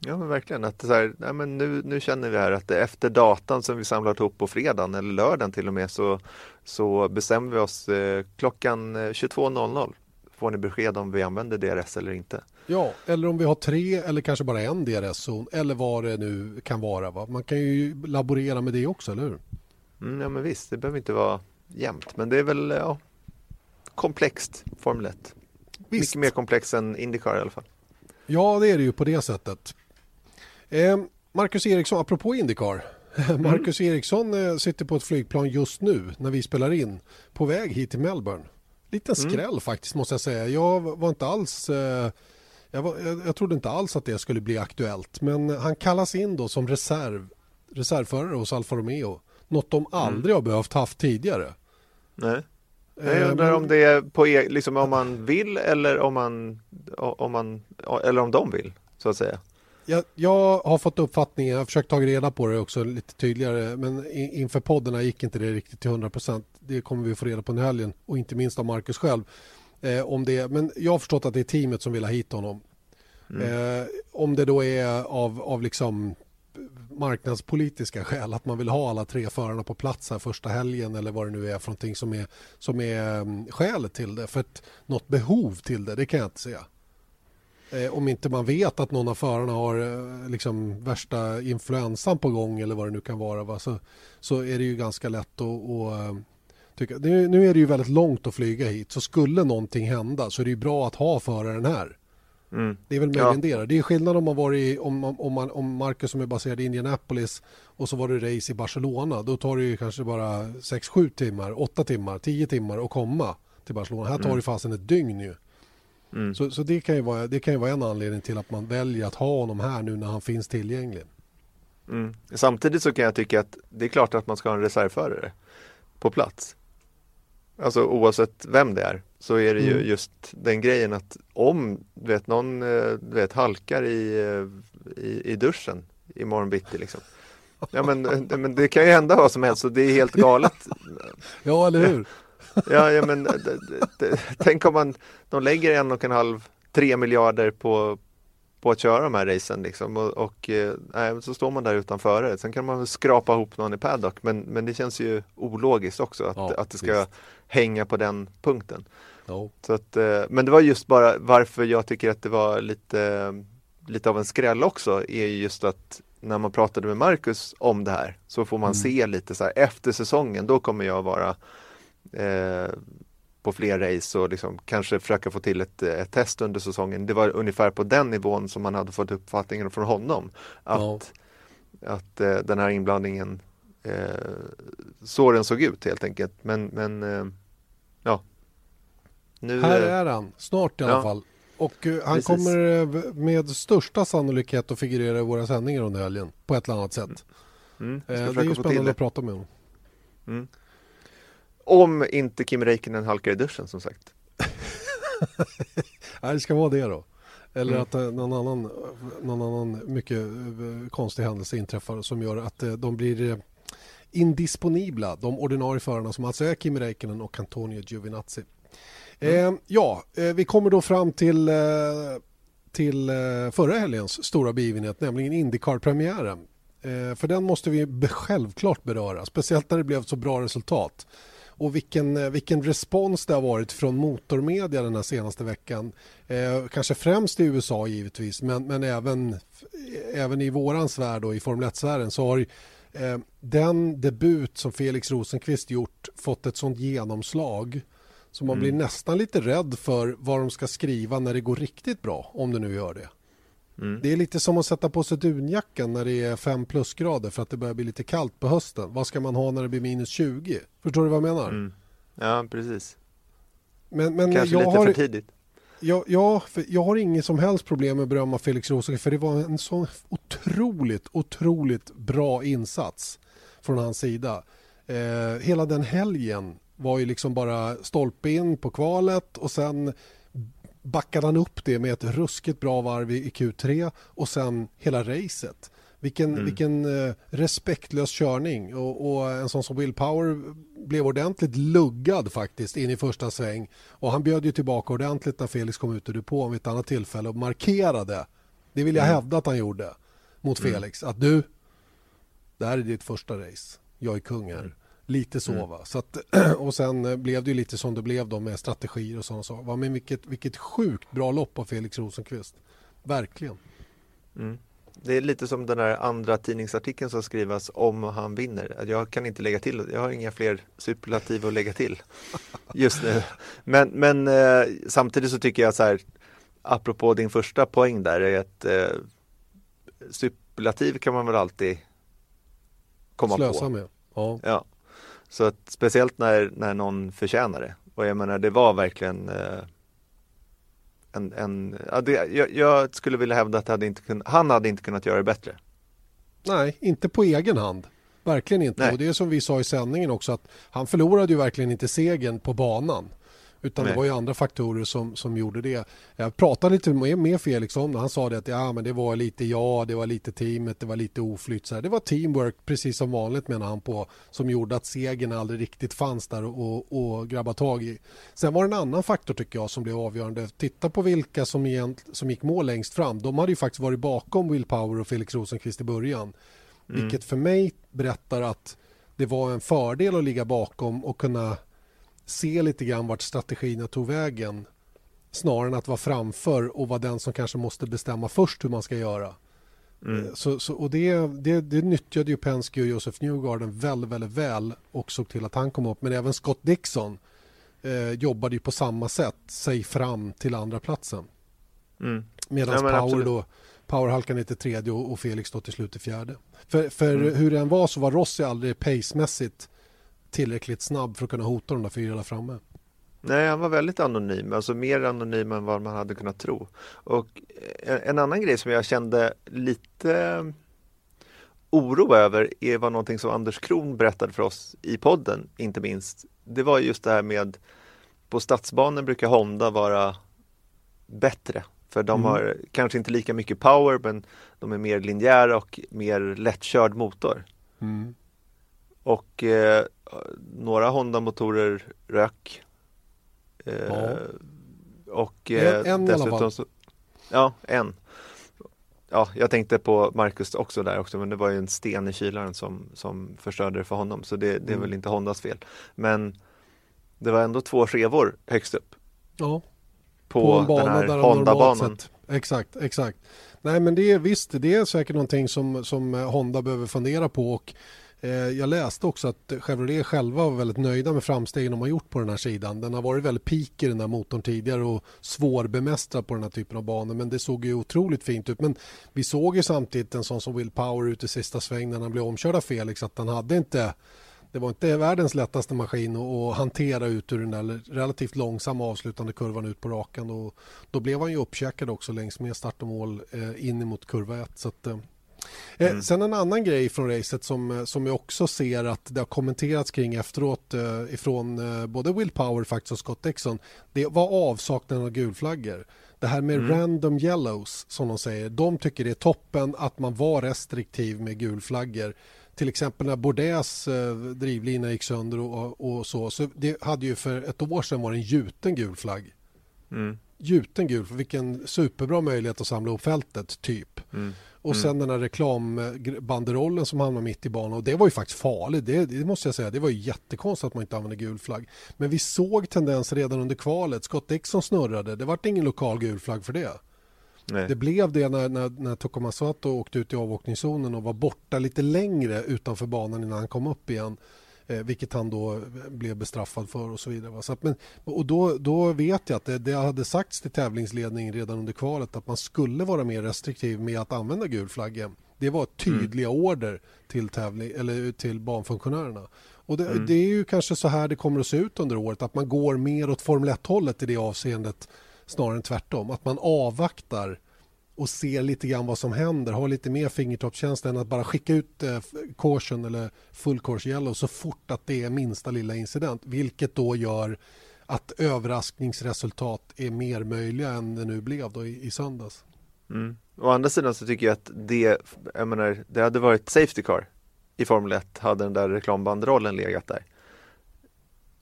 Ja men verkligen att så här, nej, men nu, nu känner vi här att efter datan som vi samlat ihop på fredagen eller lördagen till och med så, så bestämmer vi oss eh, klockan 22.00 eh, får ni besked om vi använder DRS eller inte. Ja, eller om vi har tre eller kanske bara en DRS-zon eller vad det nu kan vara. Va? Man kan ju laborera med det också, eller hur? Mm, ja, men visst, det behöver inte vara jämnt, men det är väl ja, komplext, Formel 1. Mycket mer komplext än Indycar i alla fall. Ja, det är det ju på det sättet. Eh, Marcus Eriksson, apropå Indycar. <laughs> Mm. Marcus Eriksson eh, sitter på ett flygplan just nu när vi spelar in på väg hit till Melbourne. Liten mm. skräll mm. faktiskt måste jag säga. Jag var inte alls eh, jag, var, jag, jag, trodde inte alls att det skulle bli aktuellt men han kallas in då som reserv, reservförare hos Alfa Romeo. Något de mm. aldrig mm. har behövt haft tidigare. Nej. Jag undrar om det är på, e- liksom om man vill eller om man, om man eller om de vill så att säga. Jag, jag har fått uppfattningen, jag har försökt ta reda på det också lite tydligare men inför poddarna gick inte det riktigt till 100 procent. Det kommer vi få reda på den helgen och inte minst av Marcus själv. Eh, om det, men jag har förstått att det är teamet som vill ha hit honom. Mm. Eh, om det då är av, av liksom marknadspolitiska skäl, att man vill ha alla tre förarna på plats här första helgen eller vad det nu är för någonting som är, som är um, skälet till det. För att något behov till det, det kan jag inte säga. Eh, om inte man vet att någon av förarna har eh, liksom värsta influensan på gång eller vad det nu kan vara va? Så, så är det ju ganska lätt att, att eh, tycka. Nu, nu är det ju väldigt långt att flyga hit så skulle någonting hända så är det ju bra att ha föraren här. Mm. Det är väl möjligen ja. det. Det är skillnad om man var i, om, om, man, om Marcus som är baserad i Indianapolis och så var det race i Barcelona. Då tar det ju kanske bara 6-7 timmar, 8 timmar, 10 timmar att komma till Barcelona. Här tar mm. det fasen ett dygn ju. Mm. Så, så det, kan ju vara, det kan ju vara en anledning till att man väljer att ha honom här nu när han finns tillgänglig. Mm. Samtidigt så kan jag tycka att det är klart att man ska ha en reservförare på plats. Alltså oavsett vem det är så är det ju mm. just den grejen att om du vet, någon eh, du vet, halkar i, eh, i, i duschen imorgon bitti liksom. Ja men, eh, men det kan ju hända vad som helst och det är helt galet. <laughs> ja eller hur. Ja, ja men tänk om man, de lägger en och en halv, tre miljarder på, på att köra de här racen liksom och, och eh, så står man där utanför. Sen kan man skrapa ihop någon i paddock men, men det känns ju ologiskt också att, ja, att det ska visst. hänga på den punkten. No. Så att, eh, men det var just bara varför jag tycker att det var lite, lite av en skräll också är just att när man pratade med Marcus om det här så får man mm. se lite så här efter säsongen då kommer jag vara eh, på fler race och liksom kanske försöka få till ett, ett, test under säsongen. Det var ungefär på den nivån som man hade fått uppfattningen från honom. Att, ja. att eh, den här inblandningen eh, så den såg ut helt enkelt. Men, men eh, ja. Nu, Här är han, snart i alla ja. fall. Och uh, han Precis. kommer med största sannolikhet att figurera i våra sändningar under helgen på ett eller annat sätt. Mm. Uh, det är ju spännande att prata med honom. Mm. Om inte Kim Räikkönen halkar i duschen som sagt. <laughs> Nej, det ska vara det då. Eller mm. att eh, någon annan, någon annan mycket eh, konstig händelse inträffar som gör att eh, de blir indisponibla, de ordinarie förarna som alltså är Kim Räikkönen och Antonio Giovinazzi. Mm. Eh, ja, vi kommer då fram till, till förra helgens stora begivenhet, nämligen Indycar-premiären. Eh, för den måste vi självklart beröra, speciellt när det blev så bra resultat och vilken, eh, vilken respons det har varit från motormedia den här senaste veckan. Eh, kanske främst i USA givetvis men, men även, även i våran värld och i Formel 1-sfären så har eh, den debut som Felix Rosenqvist gjort fått ett sånt genomslag så man mm. blir nästan lite rädd för vad de ska skriva när det går riktigt bra, om det nu gör det. Mm. Det är lite som att sätta på sig dunjackan när det är fem plusgrader för att det börjar bli lite kallt på hösten. Vad ska man ha när det blir minus 20? Förstår du vad jag menar? Mm. Ja, precis. Men, men Kanske lite har, för tidigt. Ja, ja jag har inget som helst problem med att berömma Felix Rosenqvist för det var en så otroligt, otroligt bra insats från hans sida. Eh, hela den helgen var ju liksom bara stolpe in på kvalet och sen backade han upp det med ett ruskigt bra varv i Q3 och sen hela racet. Vilken, mm. vilken eh, respektlös körning och, och, en sån som Will Power blev ordentligt luggad faktiskt in i första sväng och han bjöd ju tillbaka ordentligt när Felix kom ut ur depån vid ett annat tillfälle och markerade. Det vill jag mm. hävda att han gjorde mot mm. Felix. Att du, det här är ditt första race. Jag är kung här. Lite så mm. va. Så att, <clears throat> och sen eh, blev det ju lite som det blev då med strategier och sådana saker. Men vilket, vilket sjukt bra lopp av Felix Rosenqvist. Verkligen. Mm. Det är lite som den där andra tidningsartikeln som skrivs om han vinner. Jag kan inte lägga till, jag har inga fler superlativ att lägga till <laughs> just nu. Men, men eh, samtidigt så tycker jag så här, apropå din första poäng där, är att eh, superlativ kan man väl alltid komma Slösa på. med. Ja. ja. Så att speciellt när, när någon förtjänar det. Och jag menar det var verkligen eh, en, en ja, det, jag, jag, skulle vilja hävda att hade inte kun, han hade inte kunnat göra det bättre. Nej, inte på egen hand. Verkligen inte. Nej. Och det är som vi sa i sändningen också att han förlorade ju verkligen inte segern på banan. Utan Nej. det var ju andra faktorer som, som gjorde det. Jag pratade lite med, med Felix om det. Han sa det att ja, men det var lite jag, det var lite teamet, det var lite oflytt. Så här. Det var teamwork precis som vanligt menar han på som gjorde att segern aldrig riktigt fanns där och, och grabba tag i. Sen var det en annan faktor tycker jag som blev avgörande. Titta på vilka som, egent, som gick mål längst fram. De hade ju faktiskt varit bakom Will Power och Felix Rosenqvist i början. Mm. Vilket för mig berättar att det var en fördel att ligga bakom och kunna se lite grann vart strategierna tog vägen snarare än att vara framför och vara den som kanske måste bestämma först hur man ska göra. Mm. Eh, så, så, och det, det, det nyttjade ju Penske och Joseph Newgarden väldigt, väldigt väl och såg till att han kom upp. Men även Scott Dixon eh, jobbade ju på samma sätt sig fram till andra platsen. Mm. Medan ja, Power, då, Power halkade ner till tredje och, och Felix då till slut i fjärde. För, för mm. hur det än var så var Rossi aldrig pacemässigt tillräckligt snabb för att kunna hota de där fyra där framme. Nej, han var väldigt anonym, alltså mer anonym än vad man hade kunnat tro. Och en annan grej som jag kände lite oro över är var någonting som Anders Kron berättade för oss i podden, inte minst. Det var just det här med på stadsbanan brukar Honda vara bättre för de mm. har kanske inte lika mycket power men de är mer linjära och mer lättkörd motor. Mm. Och eh, några Honda-motorer rök. Eh, ja. Och eh, en, en dessutom så, Ja, en. Ja, jag tänkte på Marcus också där också men det var ju en sten i kylaren som, som förstörde det för honom så det, det är mm. väl inte Hondas fel. Men det var ändå två skevor högst upp. Ja. På, på en bana den här Honda-banan. Exakt, exakt. Nej men det är visst, det är säkert någonting som, som Honda behöver fundera på och Eh, jag läste också att Chevrolet själva var väldigt nöjda med framstegen de har gjort på den här sidan. Den har varit väldigt peak i den här motorn tidigare och svårbemästrad på den här typen av banor men det såg ju otroligt fint ut. Men vi såg ju samtidigt en sån som Will Power ut i sista sväng när han blev omkörd av Felix att han hade inte det var inte världens lättaste maskin att hantera ut ur den där relativt långsamma avslutande kurvan ut på rakan. Och då blev han ju uppkäkad också längs med start och mål eh, in mot kurva 1. Så att, eh, Eh, mm. sen en annan grej från racet som, eh, som jag också ser att det har kommenterats kring efteråt eh, ifrån eh, både Will Power faktiskt och Scott Dixon. Det var avsaknaden av gulflaggor. Det här med mm. random yellows som de säger. De tycker det är toppen att man var restriktiv med gulflaggor. Till exempel när Bordés eh, drivlina gick sönder och, och, så. Så det hade ju för ett år sedan varit en gjuten gul flagg. Mm. Gjuten gul, vilken superbra möjlighet att samla upp fältet, typ. Mm. Och mm. sen den här reklambanderollen som hamnade mitt i banan. Och det var ju faktiskt farligt. Det, det, måste jag säga. Det var ju jättekonstigt att man inte använde gul flagg. Men vi såg tendenser redan under kvalet. Scott Dixon snurrade. Det var ingen lokal gul flagg för det. Nej. Det blev det när, när, när Tokyo Sato åkte ut i avåkningszonen och var borta lite längre utanför banan innan han kom upp igen. Eh, vilket han då blev bestraffad för och så vidare. Så att, men, och då, då vet jag att det, det hade sagts till tävlingsledningen redan under kvalet att man skulle vara mer restriktiv med att använda gul flagga. Det var tydliga mm. order till, tävling, eller till banfunktionärerna. Och det, mm. det, är ju kanske så här det kommer att se ut under året, att man går mer åt Formel 1-hållet i det avseendet snarare än tvärtom. Att man avvaktar och ser lite grann vad som händer, har lite mer fingertoppskänsla än att bara skicka ut eh, caution eller full course yellow så fort att det är minsta lilla incident, vilket då gör att överraskningsresultat är mer möjliga än det nu blev då i, i söndags. Mm. Å andra sidan så tycker jag att det, jag menar, det hade varit Safety Car i Formel 1 hade den där reklambanderollen legat där.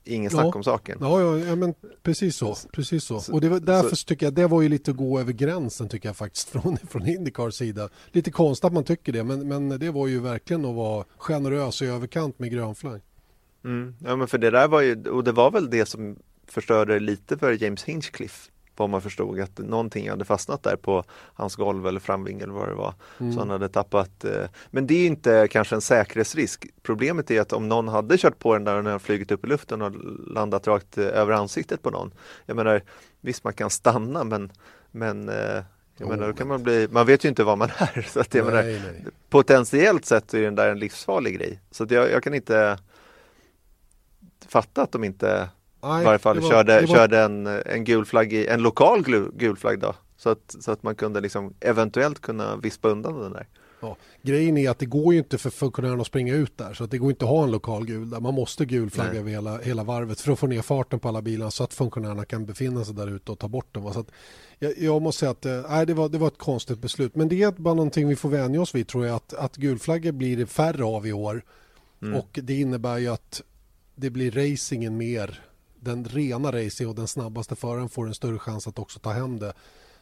Ingen snack ja. om saken. Ja, ja, ja, men precis så. Precis så. Och det var, därför så, tycker jag det var ju lite att gå över gränsen tycker jag faktiskt <laughs> från, från Indycars sida. Lite konstigt att man tycker det, men, men det var ju verkligen att vara generös i överkant med grönflagg. Mm. Ja, men för det där var ju, och det var väl det som förstörde lite för James Hinchcliffe vad man förstod att någonting hade fastnat där på hans golv eller framving eller vad det var. Mm. Så han hade tappat. Eh, men det är inte kanske en säkerhetsrisk. Problemet är att om någon hade kört på den där och den flugit upp i luften och landat rakt eh, över ansiktet på någon. Jag menar visst man kan stanna men, men eh, jag oh, menar, då kan man bli, man vet ju inte vad man <laughs> är. Så att jag nej, menar, nej. Potentiellt sett är den där en livsfarlig grej. Så jag, jag kan inte fatta att de inte Nej, I varje fall var, körde, var... körde en, en gul flagg, i, en lokal gul flagg då. Så att, så att man kunde liksom eventuellt kunna vispa undan den där. Ja, grejen är att det går ju inte för funktionärerna att springa ut där så att det går inte att ha en lokal gul där. Man måste gulflagga över hela, hela varvet för att få ner farten på alla bilar så att funktionärerna kan befinna sig där ute och ta bort dem. Så att jag, jag måste säga att eh, det, var, det var ett konstigt beslut. Men det är bara någonting vi får vänja oss vid tror jag att, att gulflaggor blir det färre av i år. Mm. Och det innebär ju att det blir racingen mer den rena racing och den snabbaste föraren får en större chans att också ta hem det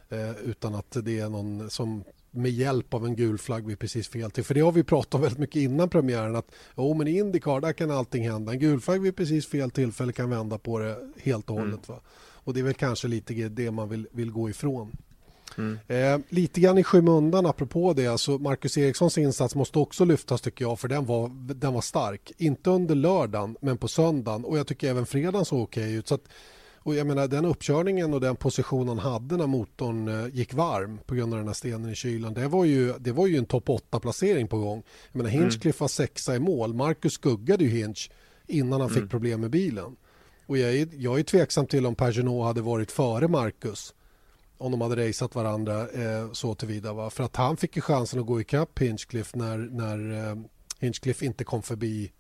eh, utan att det är någon som med hjälp av en gul flagg vid precis fel till. För det har vi pratat om väldigt mycket innan premiären att oh, men i Indycar där kan allting hända. En gul flagg vid precis fel tillfälle kan vända på det helt och hållet. Mm. Va? Och det är väl kanske lite det man vill, vill gå ifrån. Mm. Eh, lite grann i skymundan apropå det, alltså Marcus Erikssons insats måste också lyftas tycker jag för den var, den var stark. Inte under lördagen men på söndagen och jag tycker även fredagen såg okej ut. Så att, och jag menar den uppkörningen och den position han hade när motorn eh, gick varm på grund av den här stenen i kylan. Det var ju, det var ju en topp 8 placering på gång. Jag menar Hinchcliffe mm. var sexa i mål. Marcus skuggade ju Hinch innan han mm. fick problem med bilen. Och jag är, jag är tveksam till om Pagino hade varit före Marcus om de hade raceat varandra eh, så tillvida. Va? För att han fick ju chansen att gå ikapp Hinchcliffe när, när eh, Hinchcliffe inte kom förbi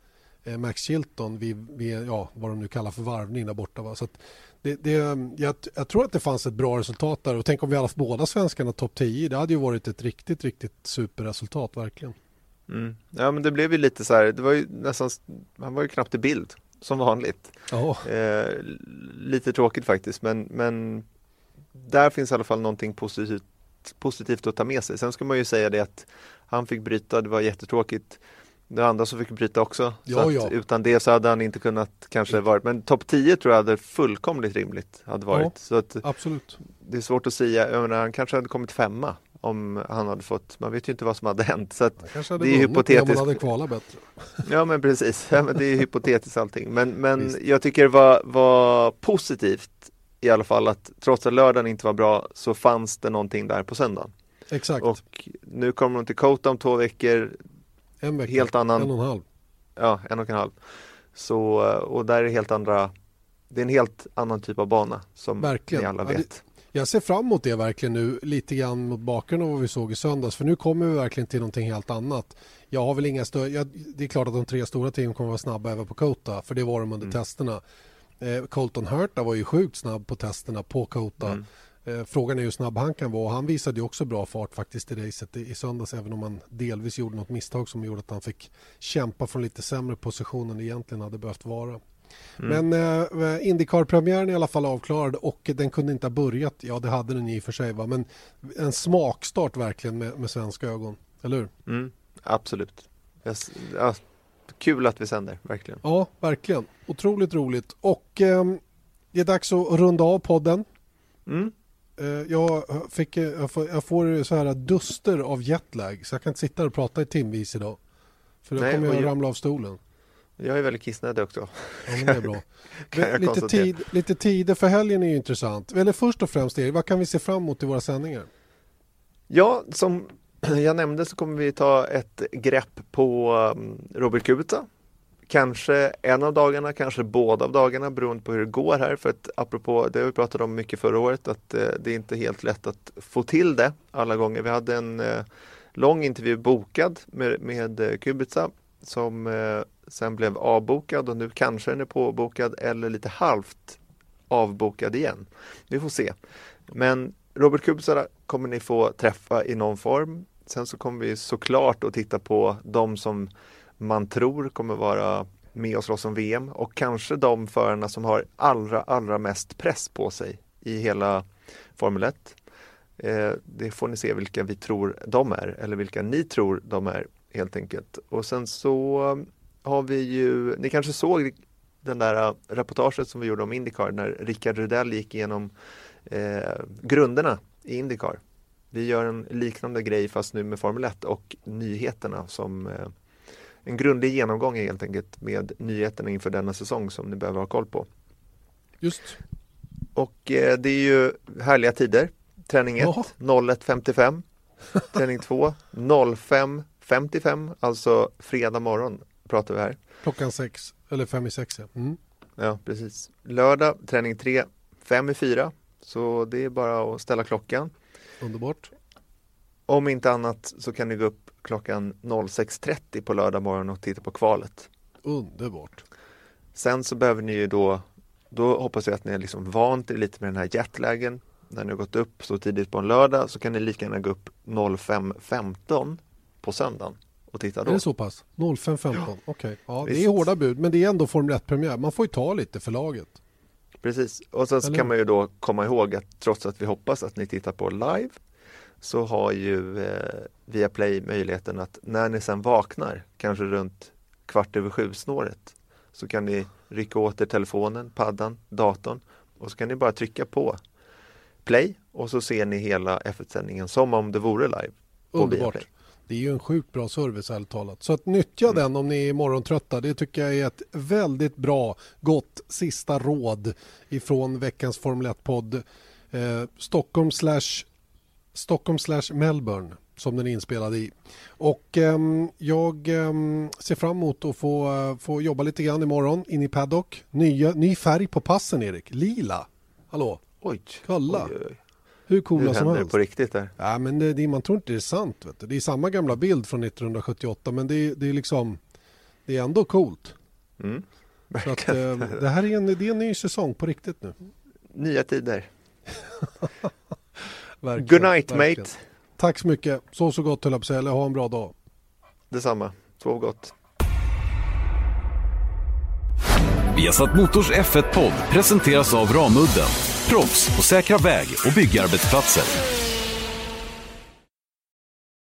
eh, Max Chilton vid, vid, ja, vad de nu kallar för varvning där borta. Va? Så det, det, jag, jag, tror att det fanns ett bra resultat där och tänk om vi hade haft båda svenskarna topp 10. Det hade ju varit ett riktigt, riktigt superresultat verkligen. Mm. Ja men det blev ju lite så här, det var ju nästan, han var ju knappt i bild som vanligt. Oh. Eh, lite tråkigt faktiskt men, men där finns i alla fall någonting positivt, positivt att ta med sig. Sen ska man ju säga det att han fick bryta, det var jättetråkigt. Det andra som fick bryta också. Ja, ja. Utan det så hade han inte kunnat kanske varit, men topp 10 tror jag hade fullkomligt rimligt hade varit. Ja, så att absolut. Det är svårt att säga, jag menar, han kanske hade kommit femma om han hade fått, man vet ju inte vad som hade hänt. Så att det är hypotetiskt. hade kvalat bättre. Ja men precis, ja, men det är hypotetiskt allting. Men, men jag tycker det var, var positivt i alla fall att trots att lördagen inte var bra så fanns det någonting där på söndagen. Exakt. Och nu kommer de till Kota om två veckor. En vecka, helt annan, en och en halv. Ja, en och en halv. Så, och där är helt andra, det är en helt annan typ av bana som verkligen. ni alla vet. Ja, det, jag ser fram emot det verkligen nu, lite grann mot bakgrund av vad vi såg i söndags. För nu kommer vi verkligen till någonting helt annat. Jag har väl inga större, det är klart att de tre stora teamen kommer att vara snabba även på Kota, för det var de under mm. testerna. Eh, Colton Hurta var ju sjukt snabb på testerna på Kota. Mm. Eh, frågan är hur snabb han kan vara. Han visade ju också bra fart faktiskt i racet i, söndags även om han delvis gjorde något misstag som gjorde att han fick kämpa från lite sämre position än egentligen hade behövt vara. Mm. Men eh, Indycar-premiären är i alla fall avklarad och den kunde inte ha börjat. Ja, det hade den i och för sig. Va? Men en smakstart verkligen med, med svenska ögon. Eller hur? Mm, absolut. Jag, jag kul att vi sänder, verkligen. Ja, verkligen. Otroligt roligt. Och eh, det är dags att runda av podden. Mm. Eh, jag, fick, eh, jag, får, jag får så här duster av jetlag så jag kan inte sitta och prata i timvis idag. För då Nej, kommer jag, jag ramla av stolen. Jag är väldigt kissnödig också. Ja, men det är bra. <laughs> lite, tid, lite tider för helgen är ju intressant. Eller först och främst, Erik, vad kan vi se fram emot i våra sändningar? Ja, som jag nämnde så kommer vi ta ett grepp på um, Robert Kubica, Kanske en av dagarna, kanske båda av dagarna beroende på hur det går här. För att apropå, det vi pratade om mycket förra året, att eh, det är inte helt lätt att få till det alla gånger. Vi hade en eh, lång intervju bokad med, med eh, Kubica som sen blev avbokad och nu kanske den är påbokad eller lite halvt avbokad igen. Vi får se. Men Robert Kubica kommer ni få träffa i någon form. Sen så kommer vi såklart att titta på de som man tror kommer vara med och slåss om VM och kanske de förarna som har allra, allra mest press på sig i hela Formel 1. Eh, det får ni se vilka vi tror de är eller vilka ni tror de är helt enkelt. Och sen så eh, har vi ju, ni kanske såg den där eh, reportaget som vi gjorde om Indycar när Rickard Rudell gick igenom eh, grunderna i Indycar. Vi gör en liknande grej fast nu med Formel 1 och nyheterna som eh, en grundlig genomgång helt enkelt med nyheterna inför denna säsong som ni behöver ha koll på. Just. Och eh, det är ju härliga tider. Träning 1 01.55. Träning 2 05.55, alltså fredag morgon pratar vi här. Klockan 6, eller 5 i 6 ja. Mm. Ja, precis. Lördag, träning 3, 5 i 4. Så det är bara att ställa klockan. Underbart. Om inte annat så kan ni gå upp klockan 06.30 på lördag morgon och titta på kvalet. Underbart. Sen så behöver ni ju då, då hoppas jag att ni är liksom vant er lite med den här jetlagen. När ni har gått upp så tidigt på en lördag så kan ni lika gärna gå upp 05.15 på söndagen och titta då. Är det så pass? 05.15? Ja. Okej. Okay. Ja, det är hårda bud men det är ändå Formel 1-premiär. Man får ju ta lite för laget. Precis, och sen så kan man ju då komma ihåg att trots att vi hoppas att ni tittar på live så har ju eh, Viaplay möjligheten att när ni sen vaknar, kanske runt kvart över sju snåret, så kan ni rycka åt er telefonen, paddan, datorn och så kan ni bara trycka på play och så ser ni hela F1-sändningen som om det vore live. Underbart. Viaplay. Det är ju en sjukt bra service ärligt talat. Så att nyttja mm. den om ni är morgontrötta. Det tycker jag är ett väldigt bra, gott sista råd ifrån veckans Formel 1-podd. Eh, Stockholm slash Stockholm slash Melbourne som den är inspelad i. Och eh, jag eh, ser fram emot att få, uh, få jobba lite grann imorgon in i paddock. Nya, ny färg på passen Erik, lila. Hallå? Oj. Kolla. Oj, oj. Hur coola Hur som helst. det på riktigt där? Ja, men det, det, man tror inte det är sant. Vet du. Det är samma gamla bild från 1978 men det, det är liksom det är ändå coolt. Mm. Så att, eh, det här är en, det är en ny säsong på riktigt nu. Nya tider. <laughs> Good night verkligen. mate. Tack så mycket. Så så gott höll jag på säga. Eller ha en bra dag. Detsamma. Sov gott. Vi har satt Motors F1-podd presenteras av Ramudden. Proffs på säkra väg och byggarbetsplatser.